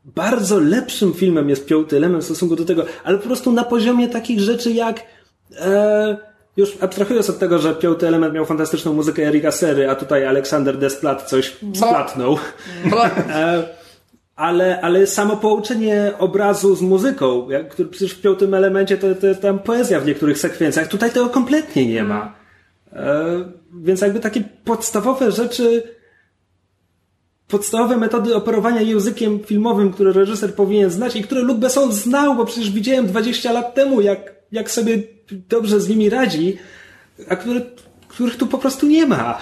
bardzo lepszym filmem jest piąty element w stosunku do tego, ale po prostu na poziomie takich rzeczy jak e, już abstrahując od tego, że piąty element miał fantastyczną muzykę Erika Sery, a tutaj Aleksander Desplat coś splatnął. [LAUGHS] E, ale, ale samo połączenie obrazu z muzyką, który przecież w piątym elemencie to, to jest tam poezja w niektórych sekwencjach, tutaj tego kompletnie nie ma. E, więc jakby takie podstawowe rzeczy, podstawowe metody operowania językiem filmowym, które reżyser powinien znać i które Luc Besson znał, bo przecież widziałem 20 lat temu, jak, jak sobie dobrze z nimi radzi, a które, których tu po prostu nie ma.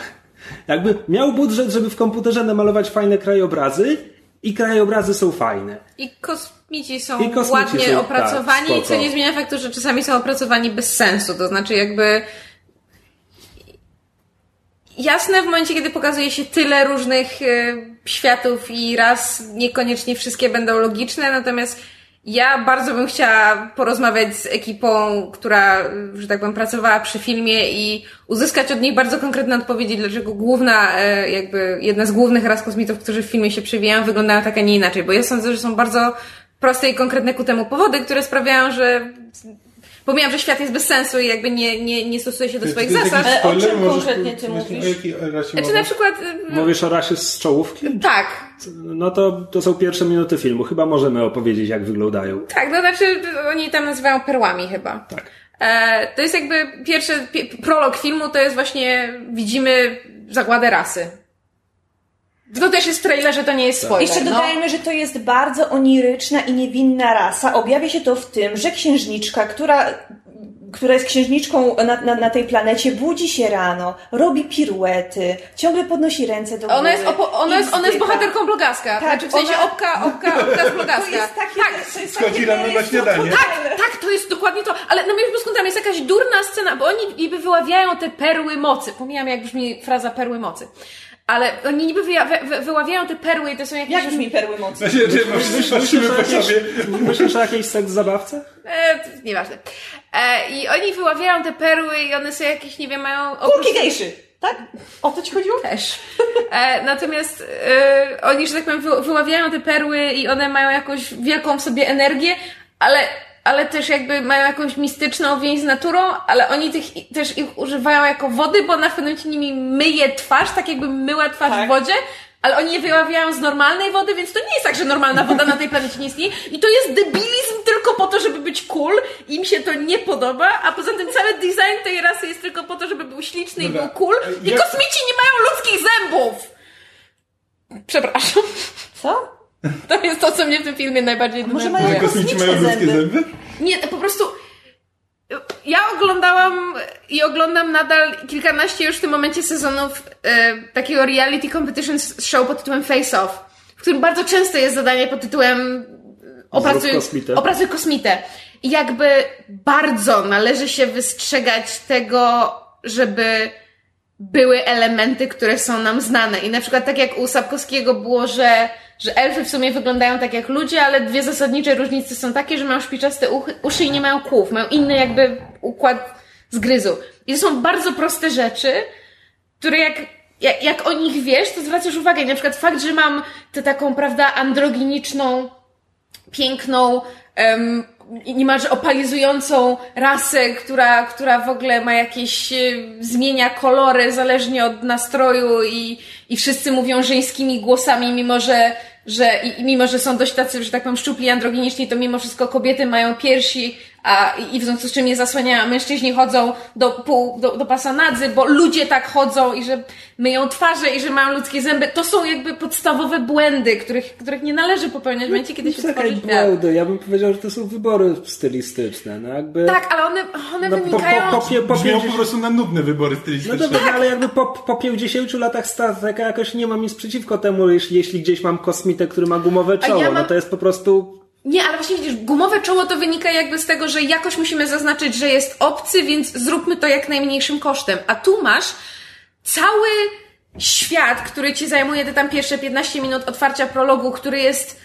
Jakby miał budżet, żeby w komputerze namalować fajne krajobrazy i krajobrazy są fajne. I kosmici są I kosmici ładnie są, tak, opracowani, tak, co nie zmienia faktu, że czasami są opracowani bez sensu. To znaczy jakby jasne w momencie, kiedy pokazuje się tyle różnych y, światów i raz niekoniecznie wszystkie będą logiczne, natomiast ja bardzo bym chciała porozmawiać z ekipą, która, że tak powiem, pracowała przy filmie i uzyskać od nich bardzo konkretne odpowiedzi, dlaczego główna, e, jakby jedna z głównych ras kosmitów, którzy w filmie się przewijają, wyglądają tak, a nie inaczej, bo ja sądzę, że są bardzo proste i konkretne ku temu powody, które sprawiają, że pomijam, że świat jest bez sensu i jakby nie, nie, nie stosuje się do swoich zasad. Ale o czym konkretnie ty mówisz? Czy na przykład... Mówisz o rasie z czołówki? Tak. No to, to są pierwsze minuty filmu. Chyba możemy opowiedzieć, jak wyglądają. Tak, no znaczy oni tam nazywają perłami chyba. Tak. E, to jest jakby pierwszy pi- prolog filmu, to jest właśnie, widzimy zagładę rasy. To też jest w trailerze, to nie jest spoiler. Jeszcze no. dodajmy, że to jest bardzo oniryczna i niewinna rasa. Objawia się to w tym, że księżniczka, która, która jest księżniczką na, na, na tej planecie, budzi się rano, robi piruety, ciągle podnosi ręce do góry. Ona jest, opo- ona jest, ona jest bohaterką blogaska. Tak, znaczy w sensie ona- opka, opka, opka z blogaska. To jest takie, tak, to jest Schodzi takie rano na śniadanie. Poppins. tak, to jest dokładnie to. Ale na moim wniosku tam jest jakaś durna scena, bo oni niby wyławiają te perły mocy. Pomijam, jak brzmi fraza perły mocy. Ale oni niby wyja- wy, wy, wyławiają te perły i to są jakieś... Jak brzmi perły mocy? Znaczy, że Myślisz, patrzymy o po jakiejś, sobie. myślisz o jakiejś seks zabawce? E, nieważne. E, I oni wyławiają te perły i one są jakieś, nie wiem, mają... Kulki gejszy, tak? O to ci chodziło? Też. E, natomiast e, oni, że tak powiem, wy, wyławiają te perły i one mają jakąś wielką w sobie energię, ale, ale też jakby mają jakąś mistyczną więź z naturą, ale oni tych, też ich używają jako wody, bo ona w pewnym momencie nimi myje twarz, tak jakby myła twarz Tak. w wodzie, ale oni je wyławiają z normalnej wody, więc to nie jest tak, że normalna woda na tej planecie nie istnieje. I to jest debilizm tylko po to, żeby być cool. Im się to nie podoba, a poza tym cały design tej rasy jest tylko po to, żeby był śliczny Dobra. i był cool. I Jak- kosmici nie mają ludzkich zębów! Przepraszam. Co? [LAUGHS] To jest to, co mnie w tym filmie najbardziej Może denerwuje. mają Że kosmici mają kosmiczne ludzkie zęby? zęby? Nie, po prostu. Ja oglądałam i oglądam nadal kilkanaście już w tym momencie sezonów e, takiego reality competition show pod tytułem Face Off, w którym bardzo często jest zadanie pod tytułem Opracuj, kosmitę. opracuj kosmitę. I jakby bardzo należy się wystrzegać tego, żeby były elementy, które są nam znane. I na przykład tak jak u Sapkowskiego było, że, że elfy w sumie wyglądają tak jak ludzie, ale dwie zasadnicze różnice są takie, że mają szpiczaste uchy, uszy i nie mają kłów. Mają inny jakby układ zgryzu. I to są bardzo proste rzeczy, które jak, jak, jak o nich wiesz, to zwracasz uwagę. Na przykład fakt, że mam tę taką, prawda, androginiczną, piękną, um, niemalże opalizującą rasę, która, która w ogóle ma jakieś, e, zmienia kolory zależnie od nastroju i, i wszyscy mówią żeńskimi głosami, mimo że, że i, mimo, że są dość tacy, że tak powiem, szczupli androginiczni, to mimo wszystko kobiety mają piersi, a, i, w związku z czym je zasłaniają, a mężczyźni chodzą do, pół, do, do pasa nadzy, bo ludzie tak chodzą i że myją twarze i że mają ludzkie zęby. To są jakby podstawowe błędy, których, których nie należy popełniać w momencie, kiedy się tworzy świat. błędy. Ja bym powiedział, że to są wybory stylistyczne. No jakby... Tak, ale one, one no, po, wynikają... po, po, pie- po, Brzmią po 50 prostu na nudne wybory No stylistyczne. dobra, ale jakby po, po 50 latach Star Treka jakoś nie mam nic przeciwko temu, jeśli, jeśli gdzieś mam kosmitę, który ma gumowe czoło. ja mam- No to jest po prostu... Nie, ale właśnie widzisz, gumowe czoło to wynika jakby z tego, że jakoś musimy zaznaczyć, że jest obcy, więc zróbmy to jak najmniejszym kosztem. A tu masz cały świat, który ci zajmuje te tam pierwsze 15 minut otwarcia prologu, który jest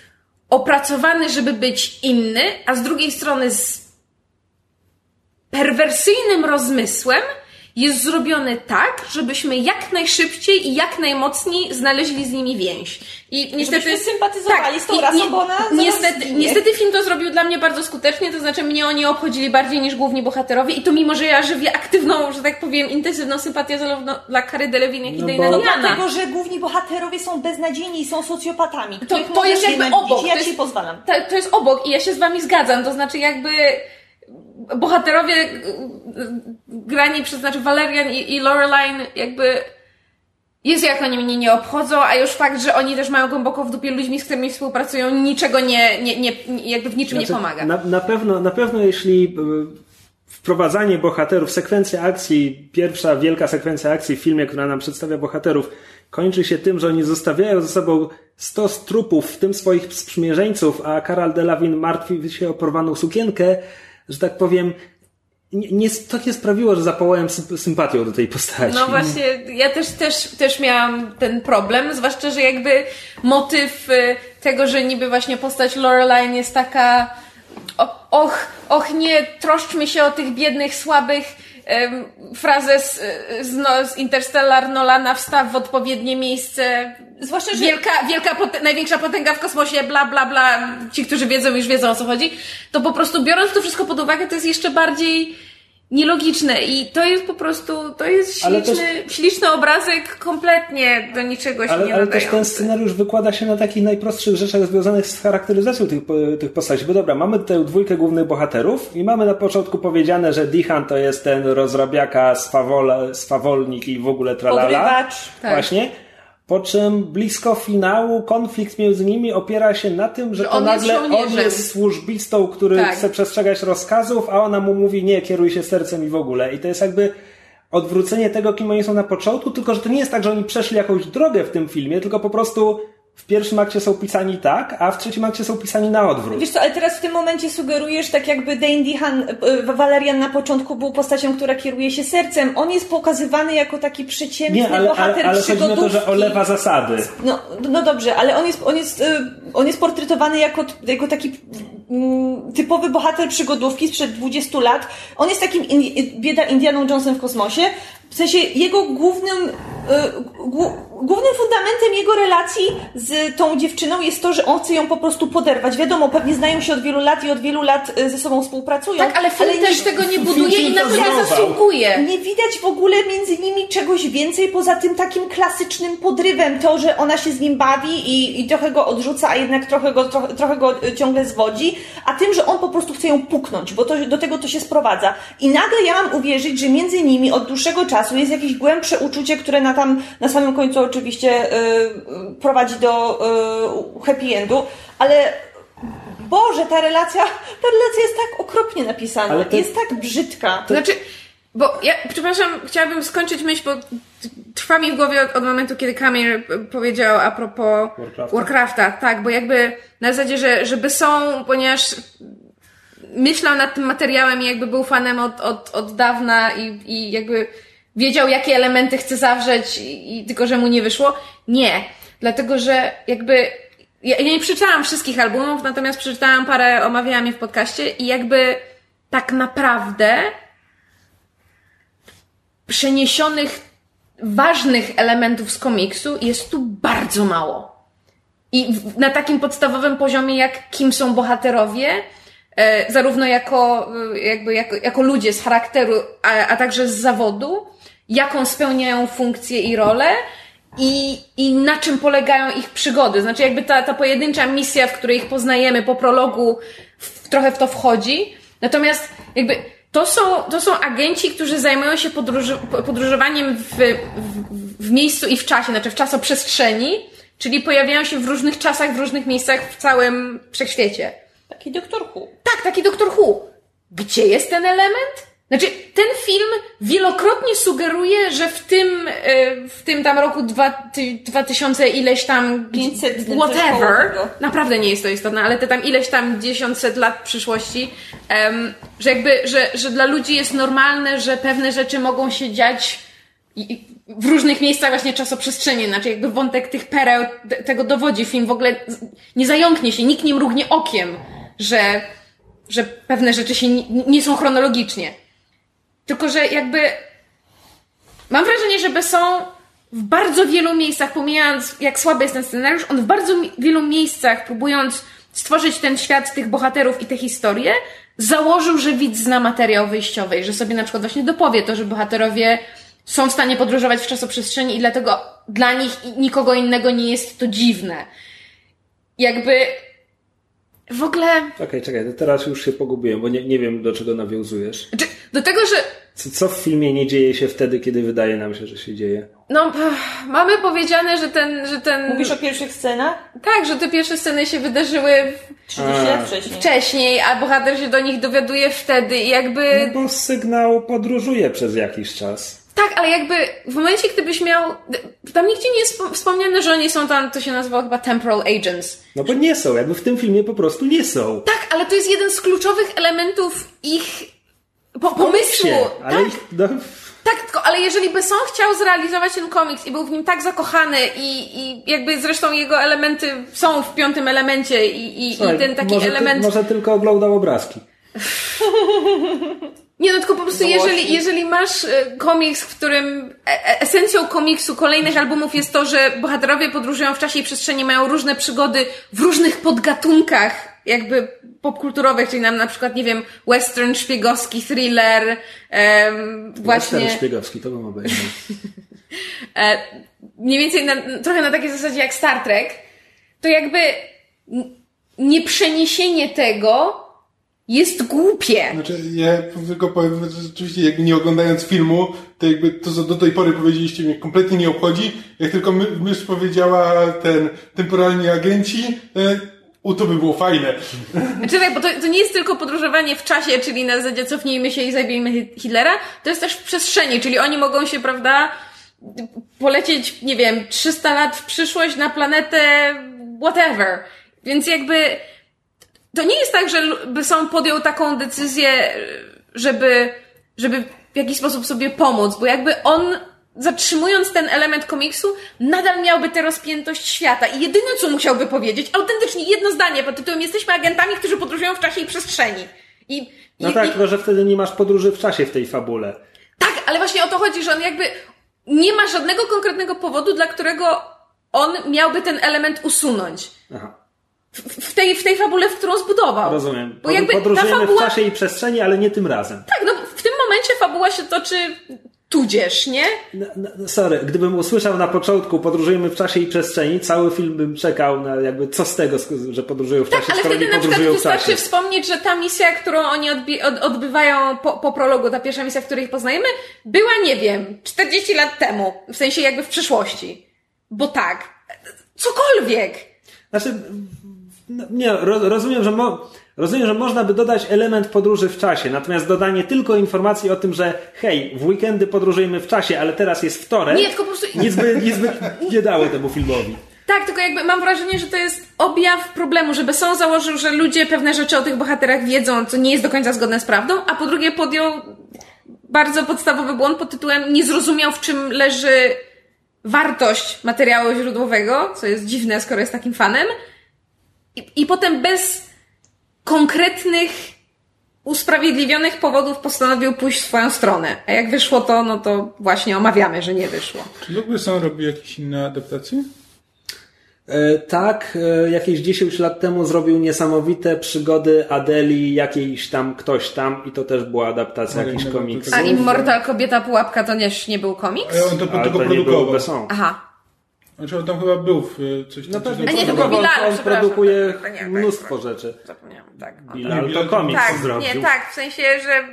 opracowany, żeby być inny, a z drugiej strony z perwersyjnym rozmysłem jest zrobiony tak, żebyśmy jak najszybciej i jak najmocniej znaleźli z nimi więź. I niestety Żebyśmy sympatyzowali z tą rasą, bo ona niestety, niestety film to zrobił dla mnie bardzo skutecznie, to znaczy mnie oni obchodzili bardziej niż główni bohaterowie i to mimo, że ja żywię aktywną, że tak powiem, intensywną sympatię zarówno dla Kary Delevingne, jak i No Dana No dlatego, że główni bohaterowie są beznadziejni i są socjopatami, To, to jest jakby obok. Ja to jest, pozwalam. To, to jest obok i ja się z wami zgadzam. To znaczy jakby bohaterowie grani przez, znaczy Valerian i, i Loreline jakby jest jak oni mnie nie obchodzą, a już fakt, że oni też mają głęboko w dupie ludźmi, z którymi współpracują, niczego nie, nie, nie jakby w niczym nie Znaczy, pomaga. Na, na, pewno, na pewno jeśli y, wprowadzanie bohaterów, sekwencja akcji, pierwsza wielka sekwencja akcji w filmie, która nam przedstawia bohaterów, kończy się tym, że oni zostawiają ze sobą stos trupów, w tym swoich sprzymierzeńców, a Karol Delavin martwi się o porwaną sukienkę, że tak powiem, nie, nie, to nie sprawiło, że zapałałem symp- sympatią do tej postaci. No właśnie, ja też, też, też miałam ten problem, zwłaszcza, że jakby motyw y, tego, że niby właśnie postać Loreline jest taka och, och nie, troszczmy się o tych biednych, słabych frazę z, z, no, z Interstellar Nolana wstaw w odpowiednie miejsce. Zwłaszcza, że- Wielka, wielka pot- największa potęga w kosmosie, bla, bla, bla. Ci, którzy wiedzą, już wiedzą o co chodzi. To po prostu biorąc to wszystko pod uwagę, to jest jeszcze bardziej nielogiczne i to jest po prostu, to jest śliczny, śliczny obrazek, kompletnie do niczego się Ale, nie ale też ten scenariusz wykłada się na takich najprostszych rzeczach związanych z charakteryzacją tych, tych postaci. Bo dobra, mamy tutaj dwójkę głównych bohaterów i mamy na początku powiedziane, że Dihan to jest ten rozrabiaka, swawol, swawolnik i w ogóle tralala. Podrywacz. Tak. Właśnie. Po czym blisko finału konflikt między nimi opiera się na tym, że Że to on nagle on jest służbistą, który Tak. chce przestrzegać rozkazów, a ona mu mówi nie, kieruj się sercem i w ogóle. I to jest jakby odwrócenie tego, kim oni są na początku, tylko że to nie jest tak, że oni przeszli jakąś drogę w tym filmie, tylko po prostu w pierwszym akcie są pisani tak, a w trzecim akcie są pisani na odwrót. Wiesz co, ale teraz w tym momencie sugerujesz, tak jakby Dane Dehan, y, Valerian na początku był postacią, która kieruje się sercem. On jest pokazywany jako taki przeciętny Nie, ale, ale, bohater ale chodzi mi o to, że olewa zasady. No, no dobrze, ale on jest, on jest, y, on jest portretowany jako, jako taki mm, typowy bohater przygodówki sprzed 20 lat. On jest takim in, bieda Indianą Jonesem w kosmosie. W sensie jego głównym, y, głu, głównym fundamentem jego relacji z tą dziewczyną jest to, że on chce ją po prostu poderwać. Wiadomo, pewnie znają się od wielu lat i od wielu lat y, ze sobą współpracują. Tak, ale film nie- też tego nie buduje i na to nie zasługuje. nie widać w ogóle między nimi czegoś więcej poza tym takim klasycznym podrywem. To, że ona się z nim bawi i, i trochę go odrzuca, a jednak trochę go, trochę, trochę go y, ciągle zwodzi, a tym, że on po prostu chce ją puknąć, bo to, do tego to się sprowadza. I nagle ja mam uwierzyć, że między nimi od dłuższego czasu jest jakieś głębsze uczucie, które na tam na samym końcu oczywiście y, prowadzi do y, happy endu, ale Boże, ta relacja, ta relacja jest tak okropnie napisana, Ale to- jest tak brzydka. Znaczy, bo ja, przepraszam, chciałabym skończyć myśl, bo trwa mi w głowie od, od momentu, kiedy Kamil powiedział a propos Warcrafta. Warcrafta. Tak, bo jakby na zasadzie, że żeby są, ponieważ myślał nad tym materiałem i jakby był fanem od, od, od dawna i, i jakby wiedział, jakie elementy chce zawrzeć i, i tylko, że mu nie wyszło. Nie. Dlatego, że jakby ja, ja nie przeczytałam wszystkich albumów, natomiast przeczytałam parę, omawiałam je w podcaście i jakby tak naprawdę przeniesionych ważnych elementów z komiksu jest tu bardzo mało. I w, na takim podstawowym poziomie, jak kim są bohaterowie, e, zarówno jako, e, jakby, jako, jako ludzie z charakteru, a, a także z zawodu, jaką spełniają funkcję i rolę i, i na czym polegają ich przygody. Znaczy jakby ta, ta pojedyncza misja, w której ich poznajemy po prologu, w, trochę w to wchodzi. Natomiast jakby to są, to są agenci, którzy zajmują się podróży, podróżowaniem w, w, w miejscu i w czasie, znaczy w czasoprzestrzeni, czyli pojawiają się w różnych czasach, w różnych miejscach w całym wszechświecie. Taki doktor Who. Tak, taki Doktor Who. Gdzie jest ten element? Znaczy, ten film wielokrotnie sugeruje, że w tym, e, w tym tam roku dwa, ty, 2000 ileś tam, 500, coś koło whatever, naprawdę nie jest to istotne, ale te tam ileś tam dziesiątset lat przyszłości, że jakby, że, że dla ludzi jest normalne, że pewne rzeczy mogą się dziać w różnych miejscach właśnie czasoprzestrzeni, znaczy jakby wątek tych pereł te- tego dowodzi film w ogóle nie zająknie się, nikt nie mrugnie okiem, że, że pewne rzeczy się nie są chronologicznie. Tylko, że jakby mam wrażenie, że Besson w bardzo wielu miejscach, pomijając jak słaby jest ten scenariusz, on w bardzo wielu miejscach, próbując stworzyć ten świat tych bohaterów i tę historię, założył, że widz zna materiał wyjściowy i że sobie na przykład właśnie dopowie to, że bohaterowie są w stanie podróżować w czasoprzestrzeni i dlatego dla nich i nikogo innego nie jest to dziwne. Jakby w ogóle Okej, czekaj, to teraz już się pogubiłem, bo nie, nie wiem do czego nawiązujesz. znaczy, do tego, że Co, co w filmie nie dzieje się wtedy, kiedy wydaje nam się, że się dzieje? no mamy powiedziane, że ten, że ten Mówisz o pierwszych scenach? tak, że te pierwsze sceny się wydarzyły 30 lat wcześniej. wcześniej, a bohater się do nich dowiaduje wtedy i jakby No bo sygnał podróżuje przez jakiś czas. Tak, ale jakby w momencie, gdybyś miał tam nigdzie nie jest wspo- wspomniane, że oni są tam, to się nazywa chyba temporal agents. No bo nie są, jakby w tym filmie po prostu nie są. Tak, ale to jest jeden z kluczowych elementów ich po, pomysłu. ale tak, ich, no, tak, tylko, ale jeżeli Besson chciał zrealizować ten komiks i był w nim tak zakochany i, i jakby zresztą jego elementy są w piątym elemencie i, i, słuchaj, i ten taki może, ty- element... może tylko oglądał obrazki. [LAUGHS] Nie, no tylko po prostu jeżeli, jeżeli masz e, komiks, w którym e- e- esencją komiksu kolejnych albumów jest to, że bohaterowie podróżują w czasie i przestrzeni, mają różne przygody w różnych podgatunkach jakby popkulturowych, czyli nam na przykład, nie wiem, western szpiegowski, thriller, em, właśnie... Western szpiegowski, to bym obejrzał. [LAUGHS] e, mniej więcej na, trochę na takiej zasadzie jak Star Trek, to jakby nieprzeniesienie tego jest głupie. Znaczy, ja tylko powiem, że rzeczywiście jakby nie oglądając filmu, to jakby to, co do tej pory powiedzieliście, mnie kompletnie nie obchodzi. Jak tylko my, mysz powiedziała ten temporalni agenci, e, u, to by było fajne. Czekaj, bo to, to nie jest tylko podróżowanie w czasie, czyli na zasadzie cofnijmy się i zabijmy Hi- Hitlera, to jest też w przestrzeni, czyli oni mogą się, prawda, polecieć, nie wiem, 300 lat w przyszłość na planetę whatever. Więc jakby to nie jest tak, że Besson podjął taką decyzję, żeby, żeby w jakiś sposób sobie pomóc, bo jakby on zatrzymując ten element komiksu, nadal miałby tę rozpiętość świata. I jedyne, co musiałby powiedzieć, autentycznie jedno zdanie pod tytułem Jesteśmy agentami, którzy podróżują w czasie i przestrzeni. I, No i, tak, i, tylko że wtedy nie masz podróży w czasie w tej fabule. tak, ale właśnie o to chodzi, że on jakby nie ma żadnego konkretnego powodu, dla którego on miałby ten element usunąć. Aha, W, tej, w tej fabule, w którą zbudował. rozumiem. Bo jakby Podróżujemy fabuła... w czasie i przestrzeni, ale nie tym razem. Tak, no w tym momencie fabuła się toczy tudzież, nie? No, no, sorry, gdybym usłyszał na początku podróżujemy w czasie i przestrzeni, cały film bym czekał na jakby co z tego, że podróżują w czasie, Tak, ale skoro wtedy nie na przykład wystarczy czasie. wspomnieć, że ta misja, którą oni od- odbywają po, po prologu, ta pierwsza misja, w której ich poznajemy, była, nie wiem, 40 lat temu. W sensie jakby w przyszłości. Bo tak. Cokolwiek. Znaczy, no, nie, ro, rozumiem, że mo, rozumiem, że można by dodać element podróży w czasie, natomiast dodanie tylko informacji o tym, że hej, w weekendy podróżujemy w czasie, ale teraz jest wtorek, Nie, tylko po prostu... nic by, nic by nie dało temu filmowi. Tak, tylko jakby mam wrażenie, że to jest objaw problemu, że Besson założył, że ludzie pewne rzeczy o tych bohaterach wiedzą, co nie jest do końca zgodne z prawdą, a po drugie podjął bardzo podstawowy błąd pod tytułem nie zrozumiał, w czym leży wartość materiału źródłowego, co jest dziwne, skoro jest takim fanem, i, i potem bez konkretnych, usprawiedliwionych powodów postanowił pójść w swoją stronę. A jak wyszło to, no to właśnie omawiamy, że nie wyszło. Czy Luke Besson robi jakieś inne adaptacje? E, tak, e, jakieś 10 lat temu zrobił niesamowite przygody Adeli, jakiejś tam ktoś tam i to też była adaptacja jakichś nie, komiksów. A Immortal Kobieta Pułapka to też nie był komiks? Ale on to Ale tylko to nie był. Besson. Aha. Znaczy on tam chyba był w e, coś No pewnie coś A nie, to był. Bilal, on produkuje nie, tak, mnóstwo tak. rzeczy. Zapomniałam, tak. Bilal to Bilal to- komiks Tak, zrobił. nie, tak, w sensie, że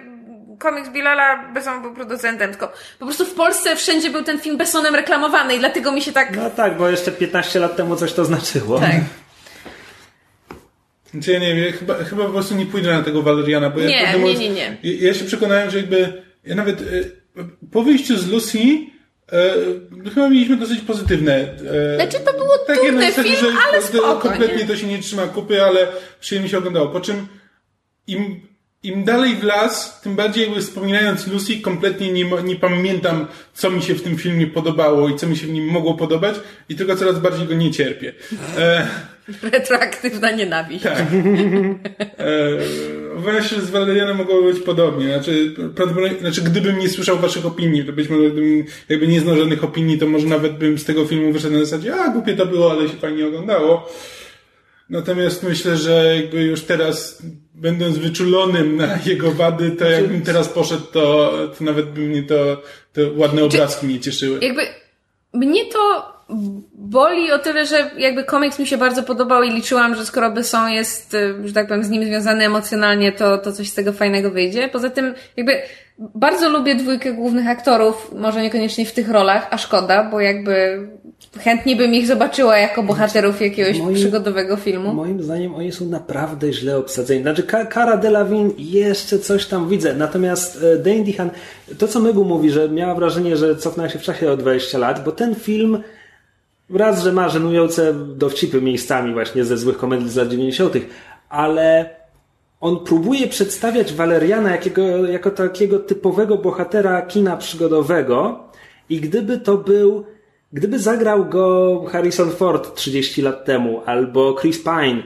komiks Bilala Besson był producentem, tylko po prostu w Polsce wszędzie był ten film Bessonem reklamowany i dlatego mi się tak... No tak, bo jeszcze 15 lat temu coś to znaczyło. Tak. Znaczy ja nie wiem, ja chyba, chyba po prostu nie pójdę na tego Valeriana, bo ja Nie, prawdę nie, mówiąc, nie, nie. Ja, ja się przekonałem, że jakby ja nawet e, po wyjściu z Lucy e, chyba mieliśmy dosyć pozytywne. E, Znaczy, to było takie trudny na zasadzie, film, że ale spoko, kompletnie nie? to się nie trzyma kupy, ale przyjemnie się oglądało. Po czym im, im dalej w las, tym bardziej wspominając Lucy, kompletnie nie, nie pamiętam, co mi się w tym filmie podobało i co mi się w nim mogło podobać i tylko coraz bardziej go nie cierpię. E, Retroaktywna nienawiść. tak. E, właśnie z Valerianem mogło być podobnie. Znaczy, prawdopodobnie, znaczy, gdybym nie słyszał waszych opinii, to być może gdybym jakby nie znał żadnych opinii, to może nawet bym z tego filmu wyszedł na zasadzie, a głupie to było, ale się fajnie oglądało. Natomiast myślę, że jakby już teraz, będąc wyczulonym na jego wady, to jakbym teraz poszedł, to, to nawet by mnie to, te ładne obrazki nie cieszyły. Jakby mnie to boli o tyle, że jakby komiks mi się bardzo podobał i liczyłam, że skoro Besson jest, y, że tak powiem, z nim związany emocjonalnie, to, to coś z tego fajnego wyjdzie. Poza tym jakby bardzo lubię dwójkę głównych aktorów, może niekoniecznie w tych rolach, a szkoda, bo jakby chętnie bym ich zobaczyła jako bohaterów jakiegoś Moim- przygodowego filmu. Moim zdaniem oni są naprawdę źle obsadzeni. Znaczy Cara Delevingne jeszcze coś tam widzę, natomiast e, Dane DeHaan, to co Mygu mówi, że miała wrażenie, że cofnęła się w czasie o 20 lat, bo ten film raz, że ma żenujące dowcipy miejscami właśnie ze złych komedii z lat 90., ale on próbuje przedstawiać Waleriana jakiego, jako takiego typowego bohatera kina przygodowego i gdyby to był, gdyby zagrał go Harrison Ford 30 lat temu albo Chris Pine,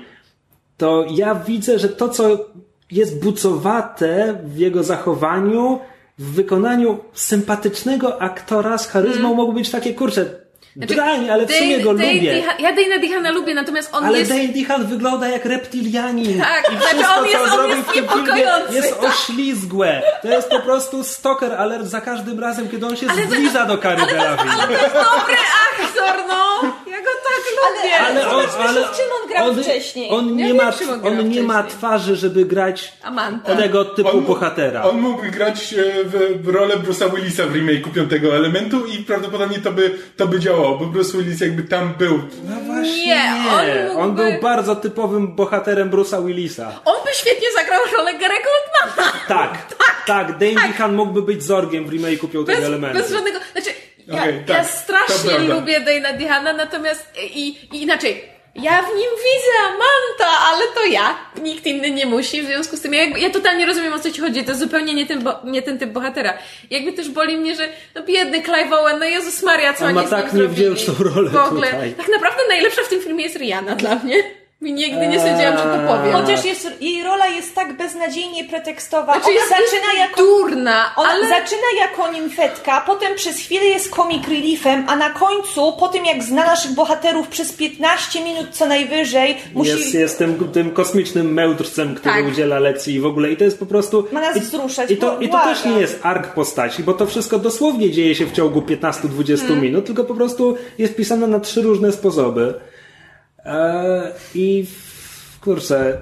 to ja widzę, że to, co jest bucowate w jego zachowaniu, w wykonaniu sympatycznego aktora z charyzmą, mogło być takie, kurczę, Drań, ale w sumie go Dane lubię. Diha- ja Dana Dihana lubię, natomiast on Ale jest... Dane DeHaan wygląda jak reptilianin. Tak, I znaczy wszystko, on jest- co on jest w niepokojący, jest tak. oślizgłe. To jest po prostu stalker alert za każdym razem, kiedy on się zbliża do Kary Delevingne. Ale to jest dobry aktor, no! Ja go tak lubię! Ale on, Zobaczmy, ale z czym on grał wcześniej. On Ja nie, wiem, ma, czym on grał on nie ma twarzy, żeby grać Amanta. tego typu On- bohatera. On mógłby grać e, w, w rolę Bruce'a Willisa w remake'u piątego elementu i prawdopodobnie to by, to by działało, bo Bruce Willis jakby tam był. No właśnie Nie, on mógłby- on był bardzo typowym bohaterem Bruce'a Willisa. On by świetnie zagrał rolę Gary'ego Oldmana! [LAUGHS] Tak, tak, Dane DeHaan mógłby być Zorgiem w remake'u piątego Bez, elementu. bez żadnego... Znaczy, ja, Okej, tak, ja strasznie lubię Dana Dihana, natomiast i, i inaczej... Ja w nim widzę Amanta, ale to ja. Nikt inny nie musi, w związku z tym ja, jakby- ja totalnie rozumiem o co ci chodzi. To zupełnie nie ten, bo, nie ten typ bohatera. Jakby też boli mnie, że no biedny Clive Owen, no Jezus Maria, co On oni ma z nim tak niewdzięczną rolę W ogóle. tutaj. Tak naprawdę najlepsza w tym filmie jest Rihanna dla mnie. Nigdy nie sądziłam, że to powiem. Chociaż jest, jej rola jest tak beznadziejnie pretekstowa. Znaczy Ona jest, zaczyna jako durna, Ona ale... zaczyna jako nimfetka, potem przez chwilę jest comic reliefem, a na końcu, po tym jak zna naszych bohaterów przez 15 minut co najwyżej, musi... Jest, jest tym, tym kosmicznym mędrcem, który Tak. udziela lekcji i w ogóle. I to jest po prostu. Ma nas i, wzruszać, I to, i to też nie jest ark postaci, bo to wszystko dosłownie dzieje się w ciągu 15-20 Hmm. minut, tylko po prostu jest pisane na trzy różne sposoby. Eee, I kurczę.